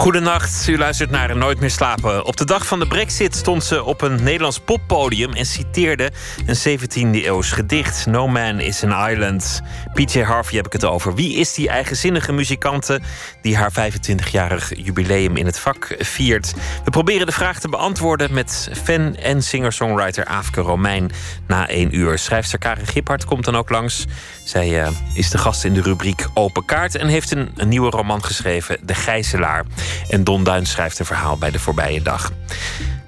Goedenacht, u luistert naar Nooit meer slapen. Op de dag van de brexit stond ze op een Nederlands poppodium... en citeerde een 17e-eeuws gedicht. No man is an island. PJ Harvey heb ik het over. Wie is die eigenzinnige muzikante... die haar 25-jarig jubileum in het vak viert? We proberen de vraag te beantwoorden met fan en singer-songwriter Aafke Romein... na één uur. Schrijfster Karin Giphart komt dan ook langs. Zij uh, is de gast in de rubriek Open Kaart... en heeft een, een nieuwe roman geschreven, De Gijzelaar... En Don Duin schrijft een verhaal bij de voorbije dag.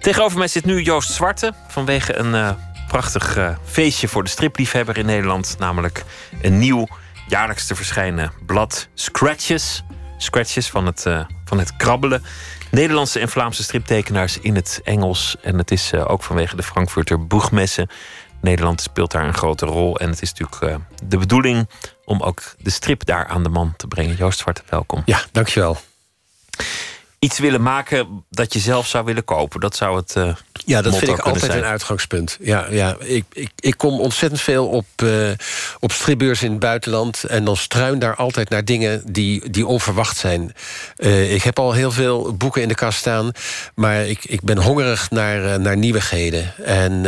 Tegenover mij zit nu Joost Zwarte vanwege een uh, prachtig uh, feestje voor de stripliefhebber in Nederland. Namelijk een nieuw jaarlijks te verschijnen blad Scratches. Scratches van het, uh, van het krabbelen. Nederlandse en Vlaamse striptekenaars in het Engels. En het is ook vanwege de Frankfurter Boegmessen. Nederland speelt daar een grote rol. En het is natuurlijk de bedoeling om ook de strip daar aan de man te brengen. Joost Zwarte, welkom. Ja, dankjewel iets willen maken dat je zelf zou willen kopen. Dat zou het. Uh, ja, dat vind ik altijd zijn. een uitgangspunt. Ja, ja. Ik, ik, ik kom ontzettend veel op, uh, op stripbeurs in het buitenland. En dan struin daar altijd naar dingen die, die onverwacht zijn. Uh, ik heb al heel veel boeken in de kast staan. Maar ik, ik ben hongerig naar, naar nieuwigheden. En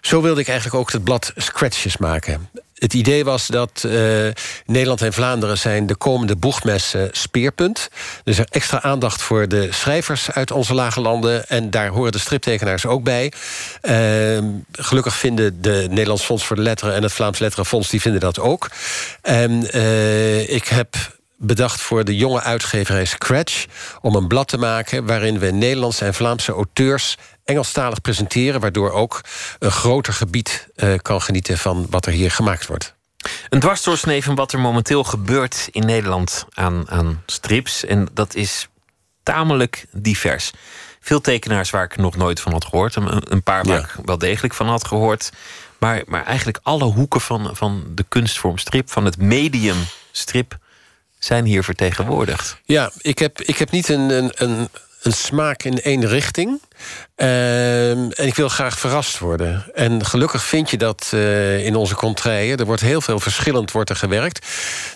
zo wilde ik eigenlijk ook het blad Scratches maken het idee was dat uh, Nederland en Vlaanderen zijn de komende boegmessen speerpunt. Dus er extra aandacht voor de schrijvers uit onze lage landen. En daar horen de striptekenaars ook bij. Uh, gelukkig vinden de Nederlands Fonds voor de Letteren en het Vlaams Letterenfonds die vinden dat ook. En uh, ik heb bedacht voor de jonge uitgeverij Scratch... om een blad te maken waarin we Nederlandse en Vlaamse auteurs Engelstalig presenteren... waardoor ook een groter gebied uh, kan genieten van wat er hier gemaakt wordt. Een dwarsdoorsnee van wat er momenteel gebeurt in Nederland aan, aan strips. En dat is tamelijk divers. Veel tekenaars waar ik nog nooit van had gehoord. Een, een paar waar ik wel degelijk van had gehoord. Maar, maar eigenlijk alle hoeken van, van de kunstvorm strip, van het medium strip, zijn hier vertegenwoordigd. Ja, ik heb, ik heb niet een, een, een een smaak in één richting. Ehm, en ik wil graag verrast worden. En gelukkig vind je dat uh, in onze contraien. Er wordt heel veel verschillend wordt er gewerkt.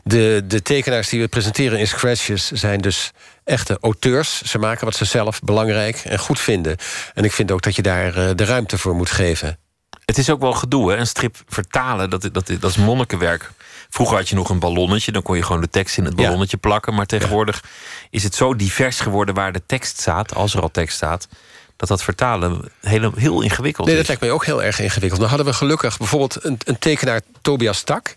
De, de tekenaars die we presenteren in Scratches zijn dus echte auteurs. Ze maken wat ze zelf belangrijk en goed vinden. En ik vind ook dat je daar uh, de ruimte voor moet geven. Het is ook wel gedoe, hè? Een strip vertalen, dat, dat, dat is monnikenwerk. Vroeger had je nog een ballonnetje, dan kon je gewoon de tekst in het ballonnetje plakken. Maar tegenwoordig is het zo divers geworden waar de tekst staat, als er al tekst staat dat dat vertalen heel, heel ingewikkeld nee, dat lijkt mij ook heel erg ingewikkeld. Dan hadden we gelukkig bijvoorbeeld een, een tekenaar, Tobias Tak...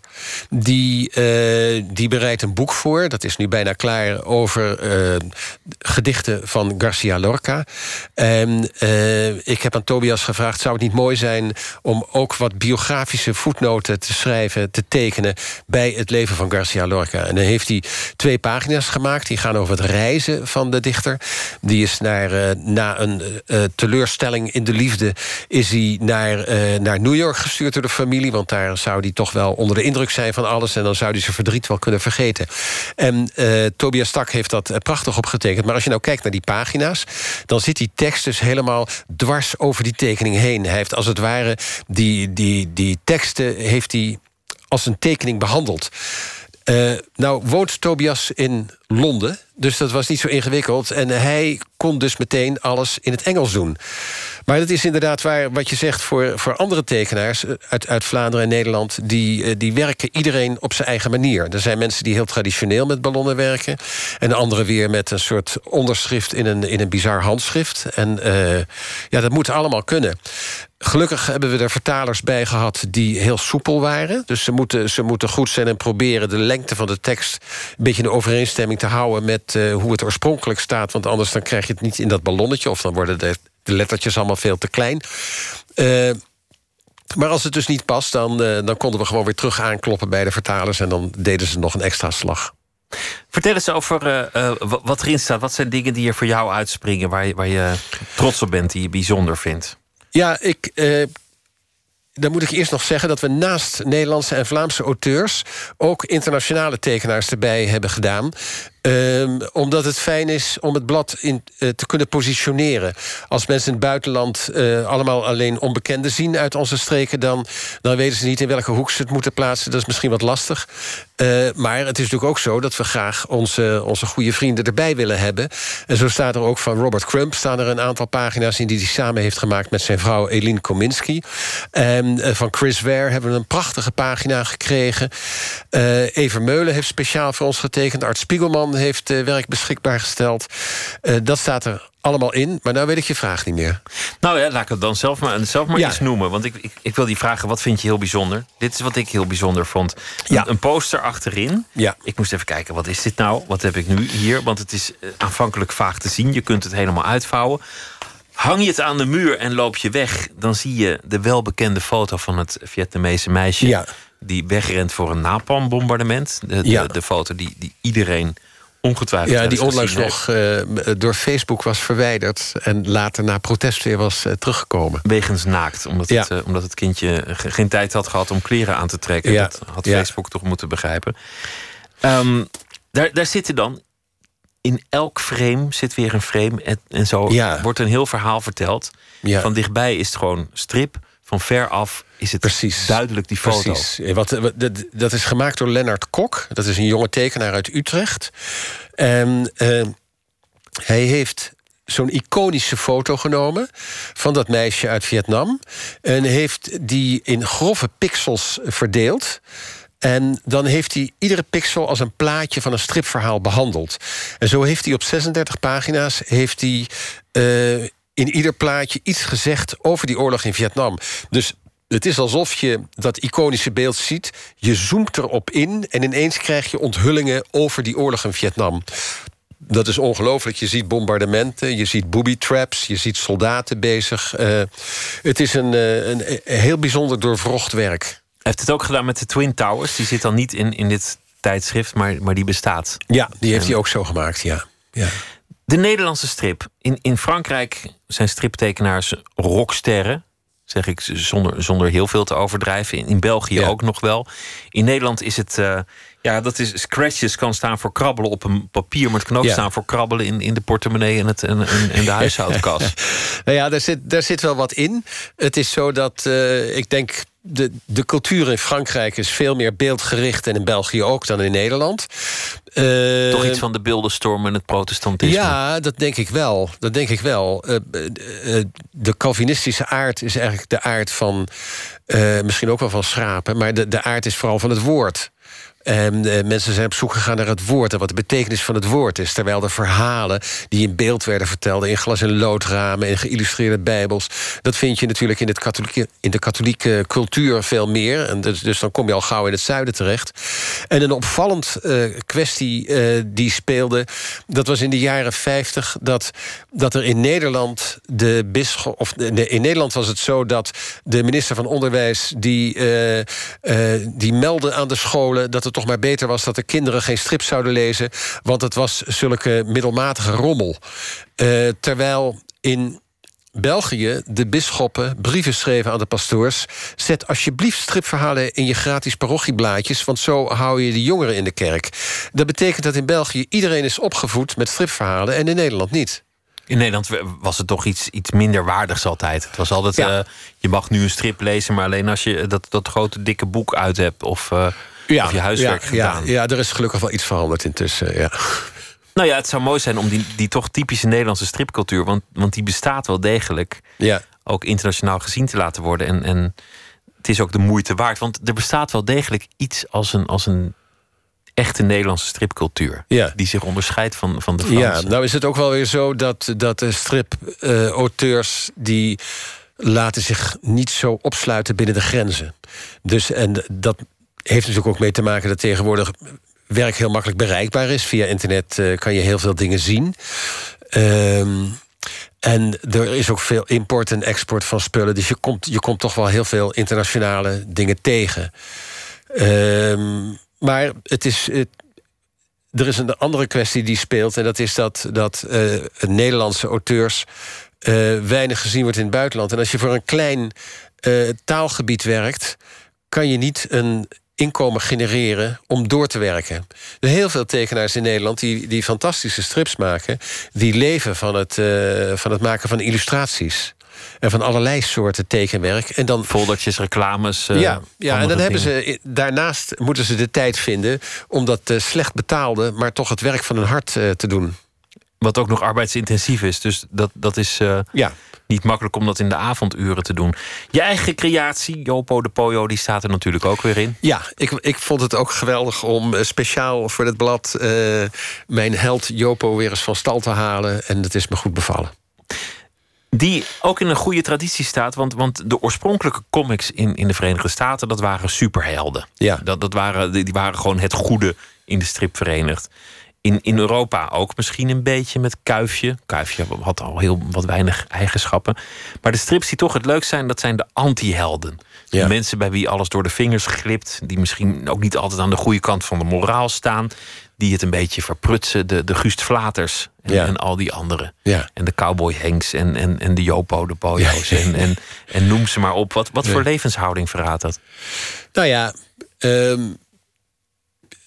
Die, uh, die bereidt een boek voor, dat is nu bijna klaar... over uh, gedichten van Garcia Lorca. En uh, ik heb aan Tobias gevraagd... zou het niet mooi zijn om ook wat biografische voetnoten te schrijven... te tekenen bij het leven van Garcia Lorca. En dan heeft hij twee pagina's gemaakt... die gaan over het reizen van de dichter. Die is naar, na een uh, teleurstelling in de liefde... is hij naar, uh, naar New York gestuurd door de familie... want daar zou hij toch wel onder de indruk zijn van alles... en dan zou hij zijn verdriet wel kunnen vergeten. En uh, Tobias Stak heeft dat prachtig opgetekend. Maar als je nou kijkt naar die pagina's... dan zit die tekst dus helemaal dwars over die tekening heen. Hij heeft als het ware die, die, die teksten heeft hij als een tekening behandeld. Nou woont Tobias in Londen, dus dat was niet zo ingewikkeld. En hij kon dus meteen alles in het Engels doen. Maar dat is inderdaad waar wat je zegt voor, voor andere tekenaars... Eh, uit, uit Vlaanderen en Nederland, die, eh, die werken iedereen op zijn eigen manier. Er zijn mensen die heel traditioneel met ballonnen werken... en anderen weer met een soort onderschrift in een, in een bizar handschrift. En uh, ja, dat moet allemaal kunnen. Gelukkig hebben we er vertalers bij gehad die heel soepel waren. Dus ze moeten, ze moeten goed zijn en proberen de lengte van de tekst... een beetje in overeenstemming te houden met uh, hoe het oorspronkelijk staat. Want anders dan krijg je het niet in dat ballonnetje... of dan worden de, de lettertjes allemaal veel te klein. Uh, maar als het dus niet past, dan, uh, dan konden we gewoon weer terug aankloppen bij de vertalers... en dan deden ze nog een extra slag. Vertel eens over wat erin staat. Wat zijn dingen die er voor jou uitspringen... waar je, waar je trots op bent, die je bijzonder vindt? Ja, ik, dan moet ik eerst nog zeggen dat we naast Nederlandse en Vlaamse auteurs ook internationale tekenaars erbij hebben gedaan. Um, omdat het fijn is om het blad in, uh, te kunnen positioneren. Als mensen in het buitenland uh, allemaal alleen onbekenden zien uit onze streken, dan, dan weten ze niet in welke hoek ze het moeten plaatsen. Dat is misschien wat lastig. Uh, maar het is natuurlijk ook zo dat we graag onze, onze goede vrienden erbij willen hebben. En zo staat er ook van Robert Crump staan er een aantal pagina's in die hij samen heeft gemaakt met zijn vrouw Eline Kominski. En van Chris Ware hebben we een prachtige pagina gekregen. Even Meulen heeft speciaal voor ons getekend. Art Spiegelman heeft uh, werk beschikbaar gesteld. Uh, dat staat er allemaal in, maar nou weet ik je vraag niet meer. Nou ja, laat ik het dan zelf maar, zelf maar ja. iets noemen. Want ik, ik, ik, wil die vragen, wat vind je heel bijzonder? Dit is wat ik heel bijzonder vond. Ja. Een, een poster achterin. Ja. Ik moest even kijken, wat is dit nou? Wat heb ik nu hier? Want het is uh, aanvankelijk vaag te zien. Je kunt het helemaal uitvouwen. Hang je het aan de muur en loop je weg... dan zie je de welbekende foto van het Vietnamese meisje... Ja. die wegrent voor een napalmbombardement. De, de, Ja. de foto die, die iedereen ongetwijfeld Ja, die onlangs nog eh, door Facebook was verwijderd... en later na protest weer was eh, teruggekomen. Wegens naakt, omdat, Ja. het, eh, omdat het kindje ge- geen tijd had gehad om kleren aan te trekken. Ja. Dat had Ja. Facebook toch moeten begrijpen. Ehm, daar, daar zitten dan, in elk frame zit weer een frame. En, en zo wordt een heel verhaal verteld. Van dichtbij is het gewoon strip. Van ver af is het Precies. duidelijk die foto. Precies. Eh, Wat, wat- dat, dat is gemaakt door Lennart Kok. Dat is een jonge tekenaar uit Utrecht. En eh, hij heeft zo'n iconische foto genomen van dat meisje uit Vietnam. En heeft die in grove pixels verdeeld. En dan heeft hij iedere pixel als een plaatje van een stripverhaal behandeld. En zo heeft hij op 36 pagina's heeft hij, eh, in ieder plaatje iets gezegd over die oorlog in Vietnam. Dus het is alsof je dat iconische beeld ziet. Je zoomt erop in en ineens krijg je onthullingen over die oorlog in Vietnam. Dat is ongelooflijk. Je ziet bombardementen, je ziet booby traps, je ziet soldaten bezig. Eh, het is een, eh, een, een heel bijzonder doorvrocht werk. Hij heeft het ook gedaan met de Twin Towers. Die zit dan niet in, in dit tijdschrift, maar, maar die bestaat. Ja, die heeft hij ook zo gemaakt, ja. ja. De Nederlandse strip. In, in Frankrijk zijn striptekenaars rocksterren. Zeg ik zonder, zonder heel veel te overdrijven. In, in België Ja. ook nog wel. In Nederland is het. eh, ja, dat is. Scratches kan staan voor krabbelen op een papier. Maar het kan ook Ja. staan voor krabbelen in, in de portemonnee en, het, en, en, en de huishoudkas. Nou ja, daar zit, daar zit wel wat in. Het is zo dat, eh, ik denk... De, de cultuur in Frankrijk is veel meer beeldgericht... en in België ook dan in Nederland. Eh, Toch iets van de beeldenstorm en het protestantisme. Ja, dat denk ik wel. Dat denk ik wel. Eh, eh, de Calvinistische aard is eigenlijk de aard van... misschien ook wel van schrapen... maar de, de aard is vooral van het woord. En eh, mensen zijn op zoek gegaan naar het woord... en wat de betekenis van het woord is. Terwijl de verhalen die in beeld werden verteld... in glas- en loodramen, in geïllustreerde bijbels... dat vind je natuurlijk in, het katholieke, in de katholieke cultuur veel meer. En dus, dus dan kom je al gauw in het zuiden terecht. En een opvallend eh, kwestie eh, die speelde... dat was in de jaren 50 dat, dat er in Nederland de bisschop... of nee, in Nederland was het zo dat de minister van Onderwijs... die, eh, die meldde aan de scholen dat het toch maar beter was... dat de kinderen geen strip zouden lezen... want het was zulke middelmatige rommel. Eh, terwijl in België de bisschoppen brieven schreven aan de pastoors... zet alsjeblieft stripverhalen in je gratis parochieblaadjes... want zo hou je de jongeren in de kerk. Dat betekent dat in België iedereen is opgevoed met stripverhalen... en in Nederland niet. In Nederland was het toch iets, iets minder waardigs altijd. Het was altijd, Ja. eh, je mag nu een strip lezen... maar alleen als je dat, dat grote dikke boek uit hebt... of, eh, of je huiswerk ja, gedaan. Ja, ja, er is gelukkig wel iets veranderd intussen, ja. Nou ja, het zou mooi zijn om die, die toch typische Nederlandse stripcultuur... Want, want die bestaat wel degelijk, ja. ook internationaal gezien te laten worden. En, en het is ook de moeite waard. Want er bestaat wel degelijk iets als een, als een echte Nederlandse stripcultuur. Ja. Die zich onderscheidt van, van de Franse. Ja, nou is het ook wel weer zo dat, dat de strip-auteurs... die laten zich niet zo opsluiten binnen de grenzen. Dus en dat heeft natuurlijk ook mee te maken dat tegenwoordig werk heel makkelijk bereikbaar is. Via internet eh, kan je heel veel dingen zien. Ehm, en er is ook veel import en export van spullen. Dus je komt, je komt toch wel heel veel internationale dingen tegen. Ehm, maar het is, het, er is een andere kwestie die speelt. En dat is dat, dat eh, Nederlandse auteurs eh, weinig gezien wordt in het buitenland. En als je voor een klein taalgebied werkt, kan je niet een inkomen genereren om door te werken. Er zijn heel veel tekenaars in Nederland die, die fantastische strips maken... die leven van het, uh, van het maken van illustraties. En van allerlei soorten tekenwerk. En dan, Foldertjes, reclames. Uh, ja, ja en dan hebben ze, daarnaast moeten ze de tijd vinden... om dat uh, slecht betaalde, maar toch het werk van hun hart te doen. Wat ook nog arbeidsintensief is. Dus dat, dat is ja. Niet makkelijk om dat in de avonduren te doen. Je eigen creatie, Jopo de Poyo, die staat er natuurlijk ook weer in. Ja, ik, ik vond het ook geweldig om speciaal voor het blad... Uh, mijn held Jopo weer eens van stal te halen. En dat is me goed bevallen. Die ook in een goede traditie staat. Want, want de oorspronkelijke comics in, in de Verenigde Staten... dat waren superhelden. Ja. Dat, dat waren, die waren gewoon het goede in de strip verenigd. In, in Europa ook misschien een beetje met Kuifje. Kuifje had al heel wat weinig eigenschappen. Maar de strips die toch het leukst zijn, dat zijn de anti-helden. Ja. Mensen bij wie alles door de vingers glipt. Die misschien ook niet altijd aan de goede kant van de moraal staan. Die het een beetje verprutsen. De, de Gust en, Ja. en al die anderen. Ja. En de Cowboy Hanks en, en, en de Jopo, de Pojo's. En, en, en noem ze maar op. Wat, wat voor levenshouding verraadt dat? Nou ja, ehm,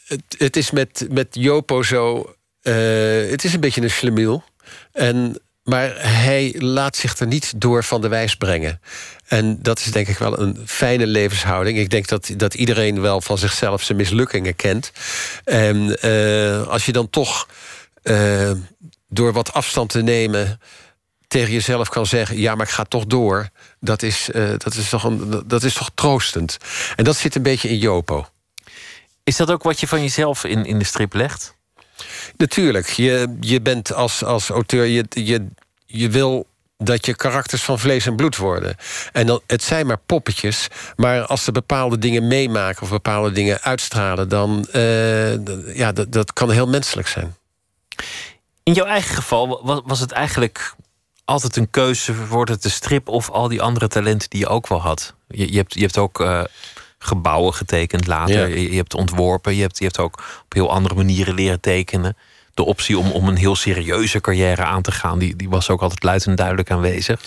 het, het is met, met Jopo zo... eh, het is een beetje een slemiel. En, maar hij laat zich er niet door van de wijs brengen. En dat is denk ik wel een fijne levenshouding. Ik denk dat, dat iedereen wel van zichzelf zijn mislukkingen kent. En eh, als je dan toch eh, door wat afstand te nemen tegen jezelf kan zeggen: ja, maar ik ga toch door. Dat is, dat is, toch, een, dat is toch troostend. En dat zit een beetje in Jopo. Is dat ook wat je van jezelf in, in de strip legt? Natuurlijk, je, je bent als, als auteur, je, je, je wil dat je karakters van vlees en bloed worden. En dan, het zijn maar poppetjes, maar als ze bepaalde dingen meemaken... of bepaalde dingen uitstralen, dan uh, ja, dat, dat kan heel menselijk zijn. In jouw eigen geval was, was het eigenlijk altijd een keuze... wordt het de strip of al die andere talenten die je ook wel had? Je, je, hebt, je hebt ook... Uh, gebouwen getekend later. Ja. Je, je, hebt ontworpen. Je hebt, je hebt ook op heel andere manieren leren tekenen. De optie om, om een heel serieuze carrière aan te gaan, die, die was ook altijd luid en duidelijk aanwezig.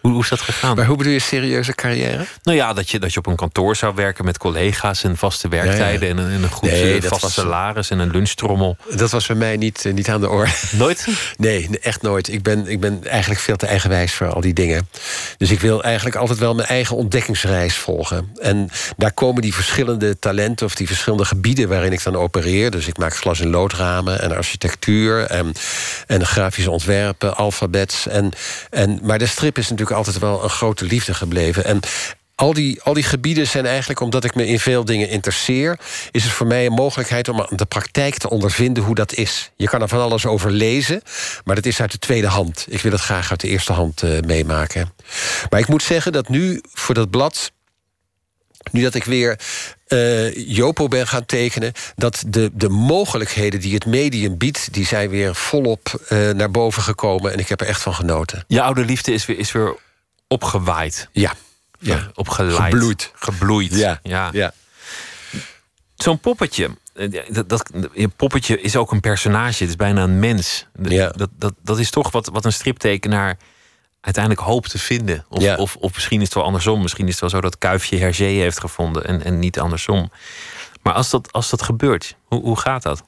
Hoe, hoe is dat gegaan? Maar hoe bedoel je serieuze carrière? Nou ja, dat je, dat je op een kantoor zou werken met collega's en vaste werktijden ja, ja. En, een, en een goed nee, vast was, salaris en een lunchtrommel. Dat was bij mij niet, niet aan de orde. Nooit? Nee, echt nooit. Ik ben, ik ben eigenlijk veel te eigenwijs voor al die dingen. Dus ik wil eigenlijk altijd wel mijn eigen ontdekkingsreis volgen. En daar komen die verschillende talenten of die verschillende gebieden waarin ik dan opereer. Dus ik maak glas- en loodramen en architectuur en, grafische ontwerpen, alfabets. En, en, maar de strip is natuurlijk altijd wel een grote liefde gebleven. En al die, al die gebieden zijn eigenlijk, omdat ik me in veel dingen interesseer... is het voor mij een mogelijkheid om aan de praktijk te ondervinden hoe dat is. Je kan er van alles over lezen, maar dat is uit de tweede hand. Ik wil het graag uit de eerste hand uh, meemaken. Maar ik moet zeggen dat nu voor dat blad... nu dat ik weer uh, Jopo ben gaan tekenen... dat de, de mogelijkheden die het medium biedt... die zijn weer volop uh, naar boven gekomen en ik heb er echt van genoten. Je oude liefde is weer, is weer opgewaaid. Ja. Ja. Opgeleid. Gebloeid. Gebloeid. Ja. ja. ja. Zo'n poppetje. Dat, dat, je poppetje is ook een personage. Het is bijna een mens. Ja. Dat, dat, dat is toch wat, wat een striptekenaar uiteindelijk hoopt te vinden. Of, ja. of, of misschien is het wel andersom. Misschien is het wel zo dat Kuifje Hergé heeft gevonden en, en niet andersom. Maar als dat, als dat gebeurt, hoe, hoe gaat dat?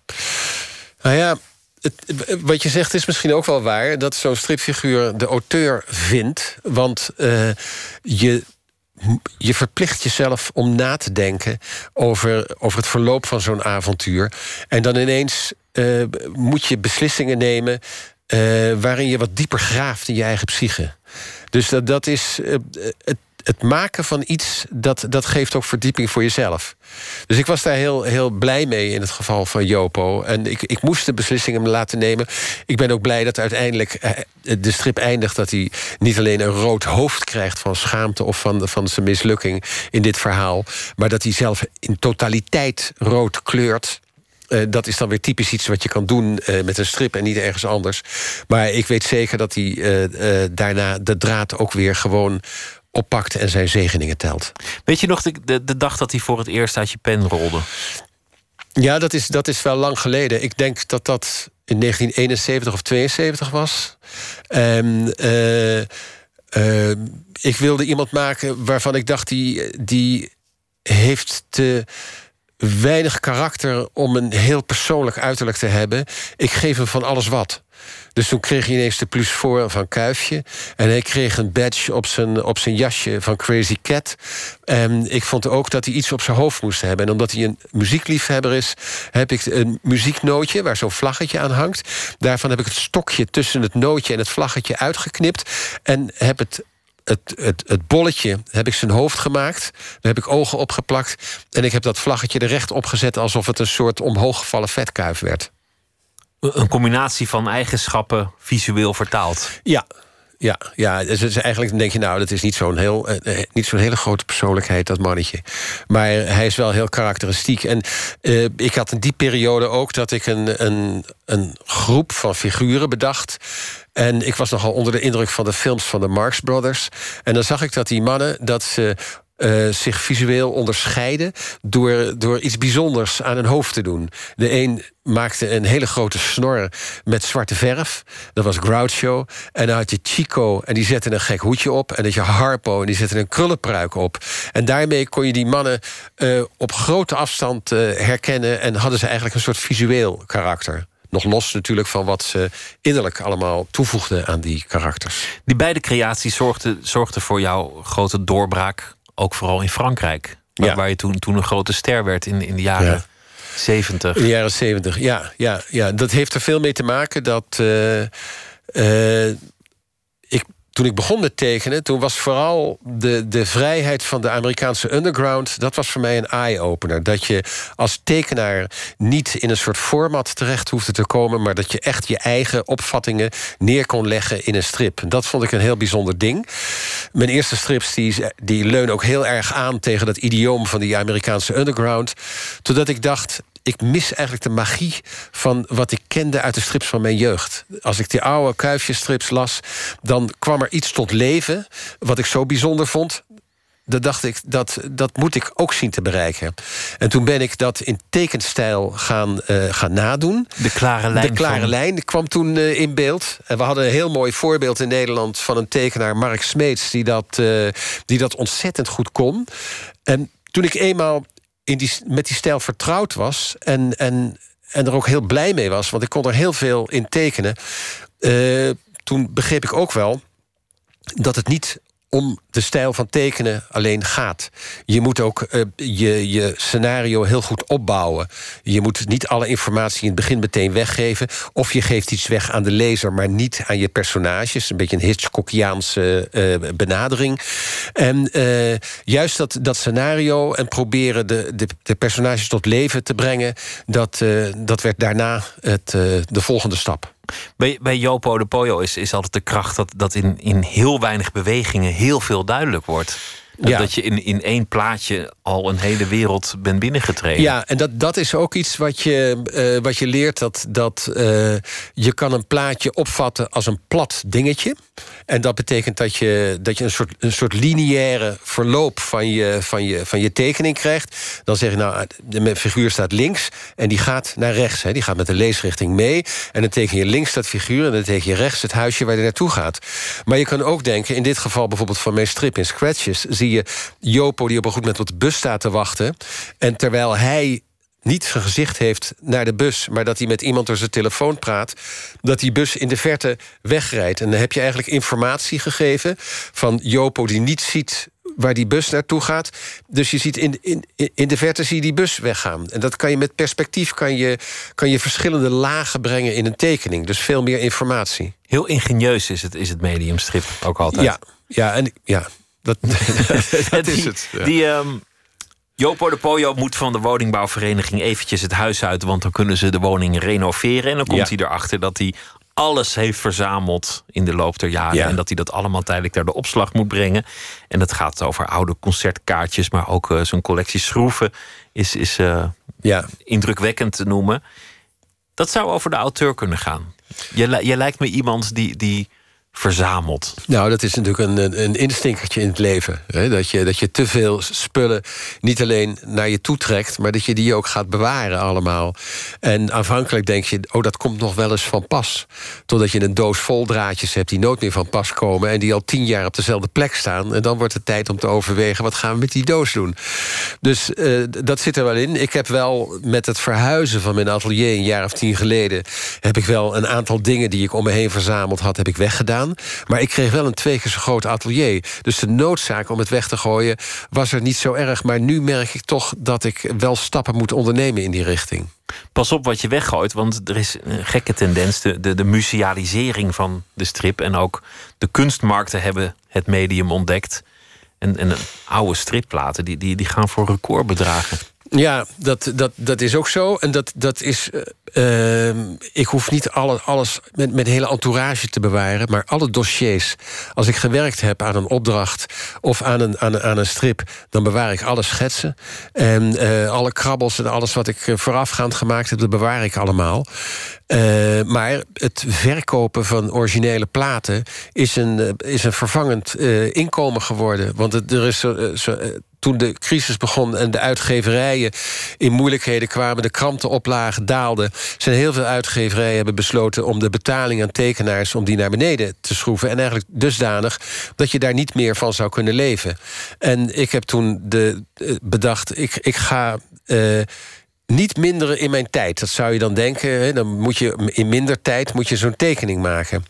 Nou ja, het, wat je zegt is misschien ook wel waar... dat zo'n stripfiguur de auteur vindt. Want uh, je, je verplicht jezelf om na te denken... over, over het verloop van zo'n avontuur. En dan ineens uh, moet je beslissingen nemen... Uh, waarin je wat dieper graaft in je eigen psyche. Dus dat, dat is het het maken van iets, dat, dat geeft ook verdieping voor jezelf. Dus ik was daar heel, heel blij mee in het geval van Jopo. En ik, ik moest de beslissingen laten nemen. Ik ben ook blij dat uiteindelijk de strip eindigt... dat hij niet alleen een rood hoofd krijgt van schaamte... of van, van zijn mislukking in dit verhaal... maar dat hij zelf in totaliteit rood kleurt... Uh, dat is dan weer typisch iets wat je kan doen uh, met een strip en niet ergens anders. Maar ik weet zeker dat hij uh, daarna de draad ook weer gewoon oppakt en zijn zegeningen telt. Weet je nog de, de, de, dag dat hij voor het eerst uit je pen rolde? Ja, dat is, dat is wel lang geleden. Ik denk dat dat in 1971 of 72 was. En, uh, eh, ik wilde iemand maken waarvan ik dacht... die, die heeft te weinig karakter om een heel persoonlijk uiterlijk te hebben. Ik geef hem van alles wat. Dus toen kreeg hij ineens de plus voor van Kuifje. En hij kreeg een badge op zijn, op zijn jasje van Crazy Cat. En ik vond ook dat hij iets op zijn hoofd moest hebben. En omdat hij een muziekliefhebber is... heb ik een muzieknootje waar zo'n vlaggetje aan hangt. Daarvan heb ik het stokje tussen het nootje en het vlaggetje uitgeknipt. En heb het het, het, het bolletje heb ik zijn hoofd gemaakt. Daar heb ik ogen opgeplakt. En ik heb dat vlaggetje er recht opgezet... alsof het een soort omhooggevallen vetkuif werd. Een combinatie van eigenschappen visueel vertaald. Ja, ja, ja. Dus het is eigenlijk denk je, nou, dat is niet zo'n heel, eh, eh, niet zo'n hele grote persoonlijkheid, dat mannetje. Maar hij is wel heel karakteristiek. En eh, ik had in die periode ook dat ik een, een, een groep van figuren bedacht. En ik was nogal onder de indruk van de films van de Marx Brothers. En dan zag ik dat die mannen dat ze uh, zich visueel onderscheiden door, door iets bijzonders aan hun hoofd te doen. De een maakte een hele grote snor met zwarte verf. Dat was Groucho. En dan had je Chico en die zette een gek hoedje op. En dat je Harpo en die zette een krullenpruik op. En daarmee kon je die mannen uh, op grote afstand uh, herkennen... en hadden ze eigenlijk een soort visueel karakter. Nog los natuurlijk van wat ze innerlijk allemaal toevoegden aan die karakters. Die beide creaties zorgden, zorgden voor jouw grote doorbraak ook vooral in Frankrijk. Waar, waar je toen, toen een grote ster werd in, in de jaren ja. 70. In de jaren 70, ja, ja, ja. Dat heeft er veel mee te maken dat. Uh, uh, ik toen ik begon met tekenen, toen was vooral de, de vrijheid van de Amerikaanse underground, dat was voor mij een eye-opener. Dat je als tekenaar niet in een soort format terecht hoefde te komen, maar dat je echt je eigen opvattingen neer kon leggen in een strip. Dat vond ik een heel bijzonder ding. Mijn eerste strips die, die leunen ook heel erg aan tegen dat idioom van die Amerikaanse underground. Totdat ik dacht, ik mis eigenlijk de magie van wat ik kende uit de strips van mijn jeugd. Als ik die oude kuifjesstrips las, dan kwam er iets tot leven... wat ik zo bijzonder vond, dan dacht ik, dat, dat moet ik ook zien te bereiken. En toen ben ik dat in tekenstijl gaan, uh, gaan nadoen. De klare lijn. De klare van... lijn kwam toen uh, in beeld. En we hadden een heel mooi voorbeeld in Nederland... van een tekenaar, Mark Smeets, die dat, uh, die dat ontzettend goed kon. En toen ik eenmaal in die, met die stijl vertrouwd was... En, en, en er ook heel blij mee was, want ik kon er heel veel in tekenen... Uh, toen begreep ik ook wel dat het niet om de stijl van tekenen alleen gaat. Je moet ook uh, je, je scenario heel goed opbouwen. Je moet niet alle informatie in het begin meteen weggeven... of je geeft iets weg aan de lezer, maar niet aan je personages. Een beetje een Hitchcockiaanse uh, benadering. En uh, juist dat, dat scenario en proberen de, de, de, personages tot leven te brengen... dat, dat werd daarna het, de volgende stap. Bij, bij Jopo de Poyo is, is altijd de kracht dat, dat in, in heel weinig bewegingen heel veel duidelijk wordt. Ja. Dat je in, in één plaatje al een hele wereld bent binnengetreden. Ja, en dat, dat is ook iets wat je, uh, wat je leert. Dat, dat uh, je kan een plaatje opvatten als een plat dingetje. En dat betekent dat je, dat je een, soort, een soort lineaire verloop van je, van, je, van je tekening krijgt. Dan zeg je nou, de figuur staat links en die gaat naar rechts. Hè. Die gaat met de leesrichting mee. En dan teken je links dat figuur en dan teken je rechts het huisje waar hij naartoe gaat. Maar je kan ook denken, in dit geval bijvoorbeeld van mijn strip in Scratches... zie je Jopo die op een goed moment op de bus staat te wachten. En terwijl hij niet zijn gezicht heeft naar de bus... maar dat hij met iemand door zijn telefoon praat... dat die bus in de verte wegrijdt. En dan heb je eigenlijk informatie gegeven van Jopo... die niet ziet waar die bus naartoe gaat. Dus je ziet in, in, in de verte zie je die bus weggaan. En dat kan je met perspectief kan je, kan je verschillende lagen brengen in een tekening. Dus veel meer informatie. Heel ingenieus is het, is het mediumstrip ook altijd. Ja, ja, en, ja dat, dat is het. Ja. Die... Um... Jopo de moet van de woningbouwvereniging eventjes het huis uit, want dan kunnen ze de woning renoveren. En dan komt ja. hij erachter dat hij alles heeft verzameld in de loop der jaren. Ja. En dat hij dat allemaal tijdelijk naar de opslag moet brengen. En dat gaat over oude concertkaartjes, maar ook uh, zo'n collectie schroeven is, is uh, ja. indrukwekkend te noemen. Dat zou over de auteur kunnen gaan. Je, je lijkt me iemand die, die Nou, dat is natuurlijk een, een instinkertje in het leven. Hè? Dat, je, dat je te veel spullen niet alleen naar je toe trekt... maar dat je die ook gaat bewaren allemaal. En aanvankelijk denk je, oh, dat komt nog wel eens van pas. Totdat je een doos vol draadjes hebt die nooit meer van pas komen... en die al tien jaar op dezelfde plek staan. En dan wordt het tijd om te overwegen, wat gaan we met die doos doen? Dus uh, dat zit er wel in. Ik heb wel met het verhuizen van mijn atelier een jaar of tien geleden... heb ik wel een aantal dingen die ik om me heen verzameld had, heb ik weggedaan. Maar ik kreeg wel een twee keer zo groot atelier. Dus de noodzaak om het weg te gooien was er niet zo erg. Maar nu merk ik toch dat ik wel stappen moet ondernemen in die richting. Pas op wat je weggooit, want er is een gekke tendens. De, de, de musealisering van de strip en ook de kunstmarkten hebben het medium ontdekt. En, en oude stripplaten die, die, die gaan voor recordbedragen. Ja, dat, dat, dat is ook zo. En dat, dat is. Uh, ik hoef niet alle, alles met, met hele entourage te bewaren. Maar alle dossiers. Als ik gewerkt heb aan een opdracht of aan een, aan, aan een strip, dan bewaar ik alle schetsen. En uh, alle krabbels en alles wat ik voorafgaand gemaakt heb, dat bewaar ik allemaal. Maar het verkopen van originele platen is een, is een vervangend inkomen geworden. Want er is zo, zo toen de crisis begon en de uitgeverijen in moeilijkheden kwamen, de krantenoplagen daalden, zijn heel veel uitgeverijen hebben besloten om de betaling aan tekenaars om die naar beneden te schroeven. En eigenlijk dusdanig dat je daar niet meer van zou kunnen leven. En ik heb toen de, eh, bedacht, ik, ik ga. Uh, niet minderen in mijn tijd. Dat zou je dan denken. Dan moet je in minder tijd moet je zo'n tekening maken.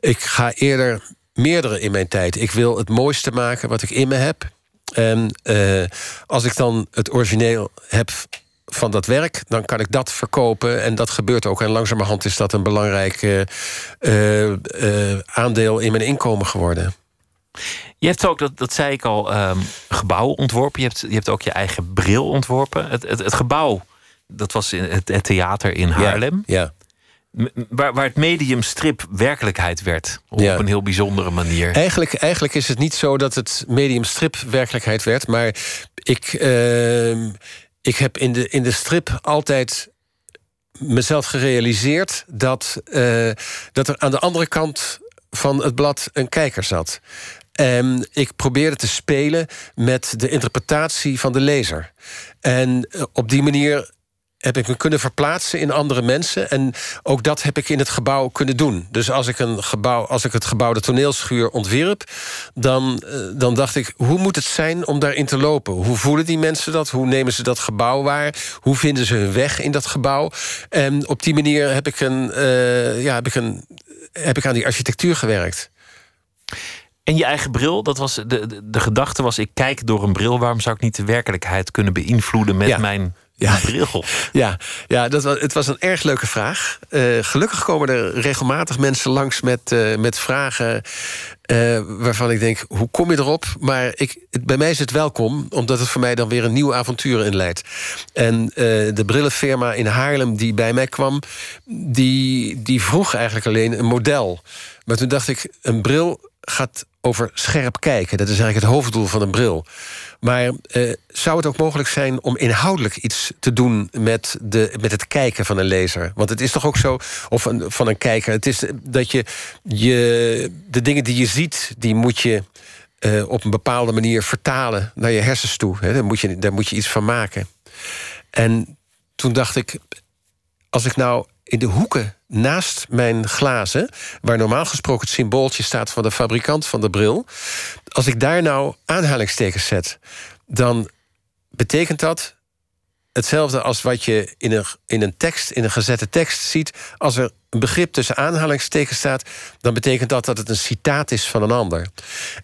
Ik ga eerder meerdere in mijn tijd. Ik wil het mooiste maken wat ik in me heb. En uh, als ik dan het origineel heb van dat werk, dan kan ik dat verkopen. En dat gebeurt ook. En langzamerhand is dat een belangrijk uh, uh, aandeel in mijn inkomen geworden. Je hebt ook, dat, dat zei ik al, um, gebouwen ontworpen. Je hebt, je hebt ook je eigen bril ontworpen. Het, het, het gebouw, dat was in het, het theater in Haarlem. Ja, ja waar, waar het medium strip werkelijkheid werd. Op een heel bijzondere manier. Eigenlijk, eigenlijk is het niet zo dat het medium strip werkelijkheid werd. Maar ik, uh, ik heb in de, in de strip altijd mezelf gerealiseerd dat, uh, dat er aan de andere kant van het blad een kijker zat. En ik probeerde te spelen met de interpretatie van de lezer. En eh, op die manier heb ik me kunnen verplaatsen in andere mensen. En ook dat heb ik in het gebouw kunnen doen. Dus als ik, een gebouw, als ik het gebouw de toneelschuur ontwierp... Dan, eh, dan dacht ik, hoe moet het zijn om daarin te lopen? Hoe voelen die mensen dat? Hoe nemen ze dat gebouw waar? Hoe vinden ze hun weg in dat gebouw? En op die manier heb ik, een, uh, ja, heb ik, een, heb ik aan die architectuur gewerkt. En je eigen bril, dat was de, de, de, gedachte was: ik kijk door een bril. Waarom zou ik niet de werkelijkheid kunnen beïnvloeden met mijn ja. bril? Ja, ja dat was, het was een erg leuke vraag. Uh, gelukkig komen er regelmatig mensen langs met, uh, met vragen. Uh, waarvan ik denk, hoe kom je erop? Maar ik, het, bij mij is het welkom, omdat het voor mij dan weer een nieuw avontuur inleidt. En de brillenfirma in Haarlem die bij mij kwam, die, die vroeg eigenlijk alleen een model. Maar toen dacht ik, een bril gaat over scherp kijken. Dat is eigenlijk het hoofddoel van een bril. Maar eh, zou het ook mogelijk zijn om inhoudelijk iets te doen met, de, met het kijken van een lezer? Want het is toch ook zo, of van een kijker, het is dat je, je de dingen die je ziet, die moet je uh, op een bepaalde manier vertalen naar je hersens toe. Daar, moet je, daar moet je iets van maken. En toen dacht ik, als ik nou in de hoeken naast mijn glazen, waar normaal gesproken het symbooltje staat van de fabrikant van de bril, als ik daar nou aanhalingstekens zet, dan betekent dat hetzelfde als wat je in een, in een tekst, in een gezette tekst ziet. Als er een begrip tussen aanhalingstekens staat, dan betekent dat dat het een citaat is van een ander.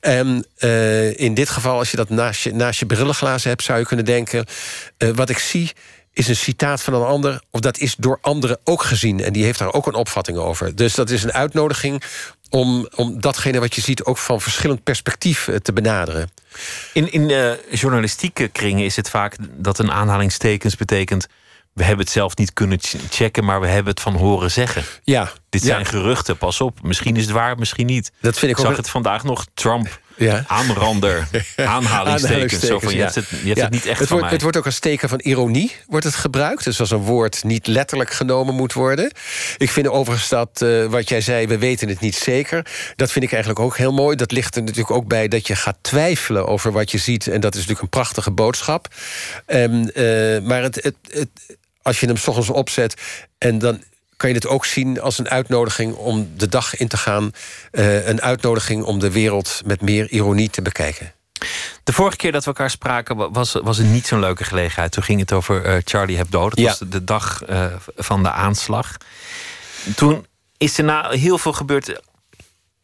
En uh, in dit geval, als je dat naast je, naast je brillenglazen hebt, zou je kunnen denken: uh, wat ik zie is een citaat van een ander, of dat is door anderen ook gezien. En die heeft daar ook een opvatting over. Dus dat is een uitnodiging om, om datgene wat je ziet ook van verschillend perspectief eh, te benaderen. In, in uh, journalistieke kringen is het vaak dat een aanhalingstekens betekent. We hebben het zelf niet kunnen checken, maar we hebben het van horen zeggen. Ja. Dit zijn geruchten, pas op. Misschien is het waar, misschien niet. Dat vind ik, ik zag het vandaag nog. Trump Ja. Aanrander, aanhalingstekens. Zo van, je ja. hebt, het, je hebt Ja, het niet echt het van wordt, mij. Het wordt ook als teken van ironie wordt het gebruikt. Dus als een woord niet letterlijk genomen moet worden. Ik vind overigens dat, eh, wat jij zei, we weten het niet zeker. Dat vind ik eigenlijk ook heel mooi. Dat ligt er natuurlijk ook bij dat je gaat twijfelen over wat je ziet. En dat is natuurlijk een prachtige boodschap. Ehm, eh, maar het, het, het, als je hem s ochtends opzet en dan kan je het ook zien als een uitnodiging om de dag in te gaan. eh, een uitnodiging om de wereld met meer ironie te bekijken. De vorige keer dat we elkaar spraken wa- was, was het niet zo'n leuke gelegenheid. Toen ging het over eh, Charlie Hebdo. Dat Ja. was de, dag eh, van de aanslag. Toen is er na heel veel gebeurd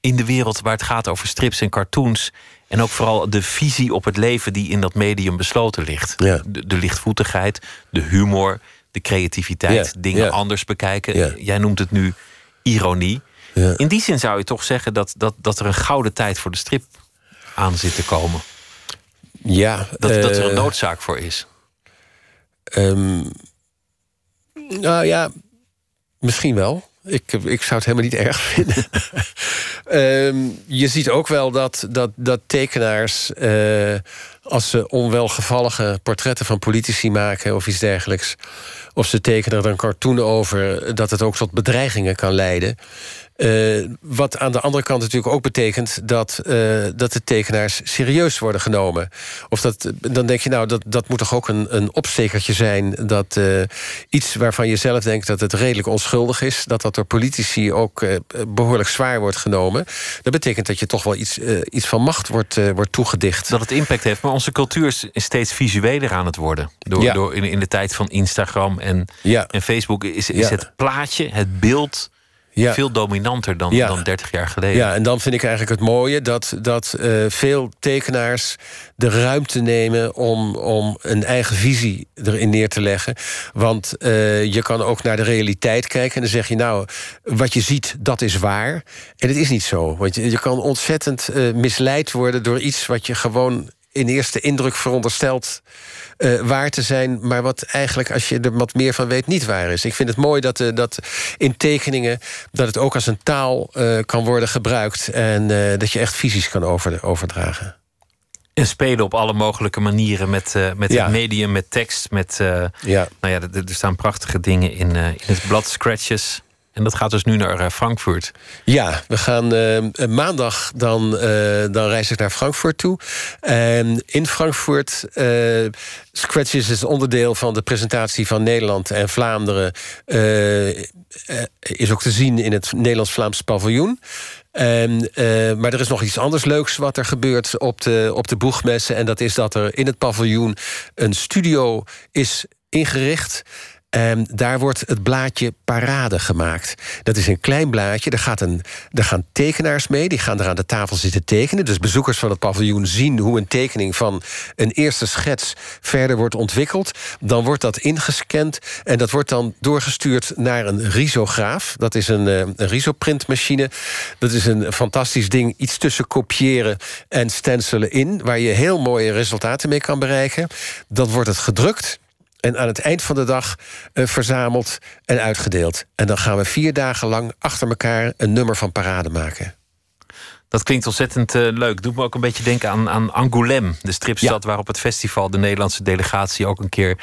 in de wereld waar het gaat over strips en cartoons. En ook vooral de visie op het leven die in dat medium besloten ligt. Ja. De, de lichtvoetigheid, de humor, de creativiteit, Ja, dingen ja. anders bekijken. Ja. Jij noemt het nu ironie. Ja. In die zin zou je toch zeggen dat, dat, dat er een gouden tijd voor de strip aan zit te komen. Ja, Dat, dat er een eh, noodzaak voor is. Ehm, nou ja, misschien wel. Ik, ik zou het helemaal niet erg vinden. Ehm, je ziet ook wel dat, dat, dat tekenaars, eh, als ze onwelgevallige portretten van politici maken of iets dergelijks, of ze tekenen er een cartoon over, dat het ook tot bedreigingen kan leiden. Eh, wat aan de andere kant natuurlijk ook betekent dat, eh, dat de tekenaars serieus worden genomen. Of dat, dan denk je, nou, dat, dat moet toch ook een, een opstekertje zijn. Dat eh, iets waarvan je zelf denkt dat het redelijk onschuldig is, dat dat door politici ook eh, behoorlijk zwaar wordt genomen. Dat betekent dat je toch wel iets, iets van macht wordt, wordt toegedicht. Dat het impact heeft. Maar onze cultuur is is steeds visueler aan het worden. Door, Ja. door in, in de tijd van Instagram en, Ja. en Facebook is, is Ja. het plaatje, het beeld, Ja. veel dominanter dan, Ja. dan 30 jaar geleden. Ja, en dan vind ik eigenlijk het mooie dat, dat eh, veel tekenaars de ruimte nemen om, om een eigen visie erin neer te leggen. Want eh, je kan ook naar de realiteit kijken en dan zeg je, nou, wat je ziet, dat is waar. En het is niet zo. Want je, je kan ontzettend eh, misleid worden door iets wat je gewoon in eerste indruk veronderstelt eh, waar te zijn, maar wat eigenlijk, als je er wat meer van weet, niet waar is. Ik vind het mooi dat, eh, dat in tekeningen dat het ook als een taal eh, kan worden gebruikt en dat je echt visies kan over, overdragen. En spelen op alle mogelijke manieren met, eh, met Ja. het medium, met tekst, met. Ja. Nou ja, er, er staan prachtige dingen in, in het blad Scratches. En dat gaat dus nu naar eh, Frankfurt. Ja, we gaan eh, maandag dan, eh, dan reis ik naar Frankfurt toe. En in Frankfurt, eh, Scratches is onderdeel van de presentatie van Nederland en Vlaanderen. eh, eh, is ook te zien in het Nederlands-Vlaams paviljoen. En, eh, maar er is nog iets anders leuks wat er gebeurt op de, op de boegmessen. En dat is dat er in het paviljoen een studio is ingericht. En daar wordt het blaadje Parade gemaakt. Dat is een klein blaadje. Er, gaat een, gaan tekenaars mee. Die gaan er aan de tafel zitten tekenen. Dus bezoekers van het paviljoen zien hoe een tekening van een eerste schets verder wordt ontwikkeld. Dan wordt dat ingescand. En dat wordt dan doorgestuurd naar een risograaf. Dat is een, eh, een risoprintmachine. Dat is een fantastisch ding. Iets tussen kopiëren en stencillen in. Waar je heel mooie resultaten mee kan bereiken. Dan wordt het gedrukt. En aan het eind van de dag eh, verzameld en uitgedeeld. En dan gaan we vier dagen lang achter elkaar een nummer van parade maken. Dat klinkt ontzettend eh, leuk. Doet me ook een beetje denken aan, aan Angoulême, de stripstad waar op het festival de Nederlandse delegatie ook een keer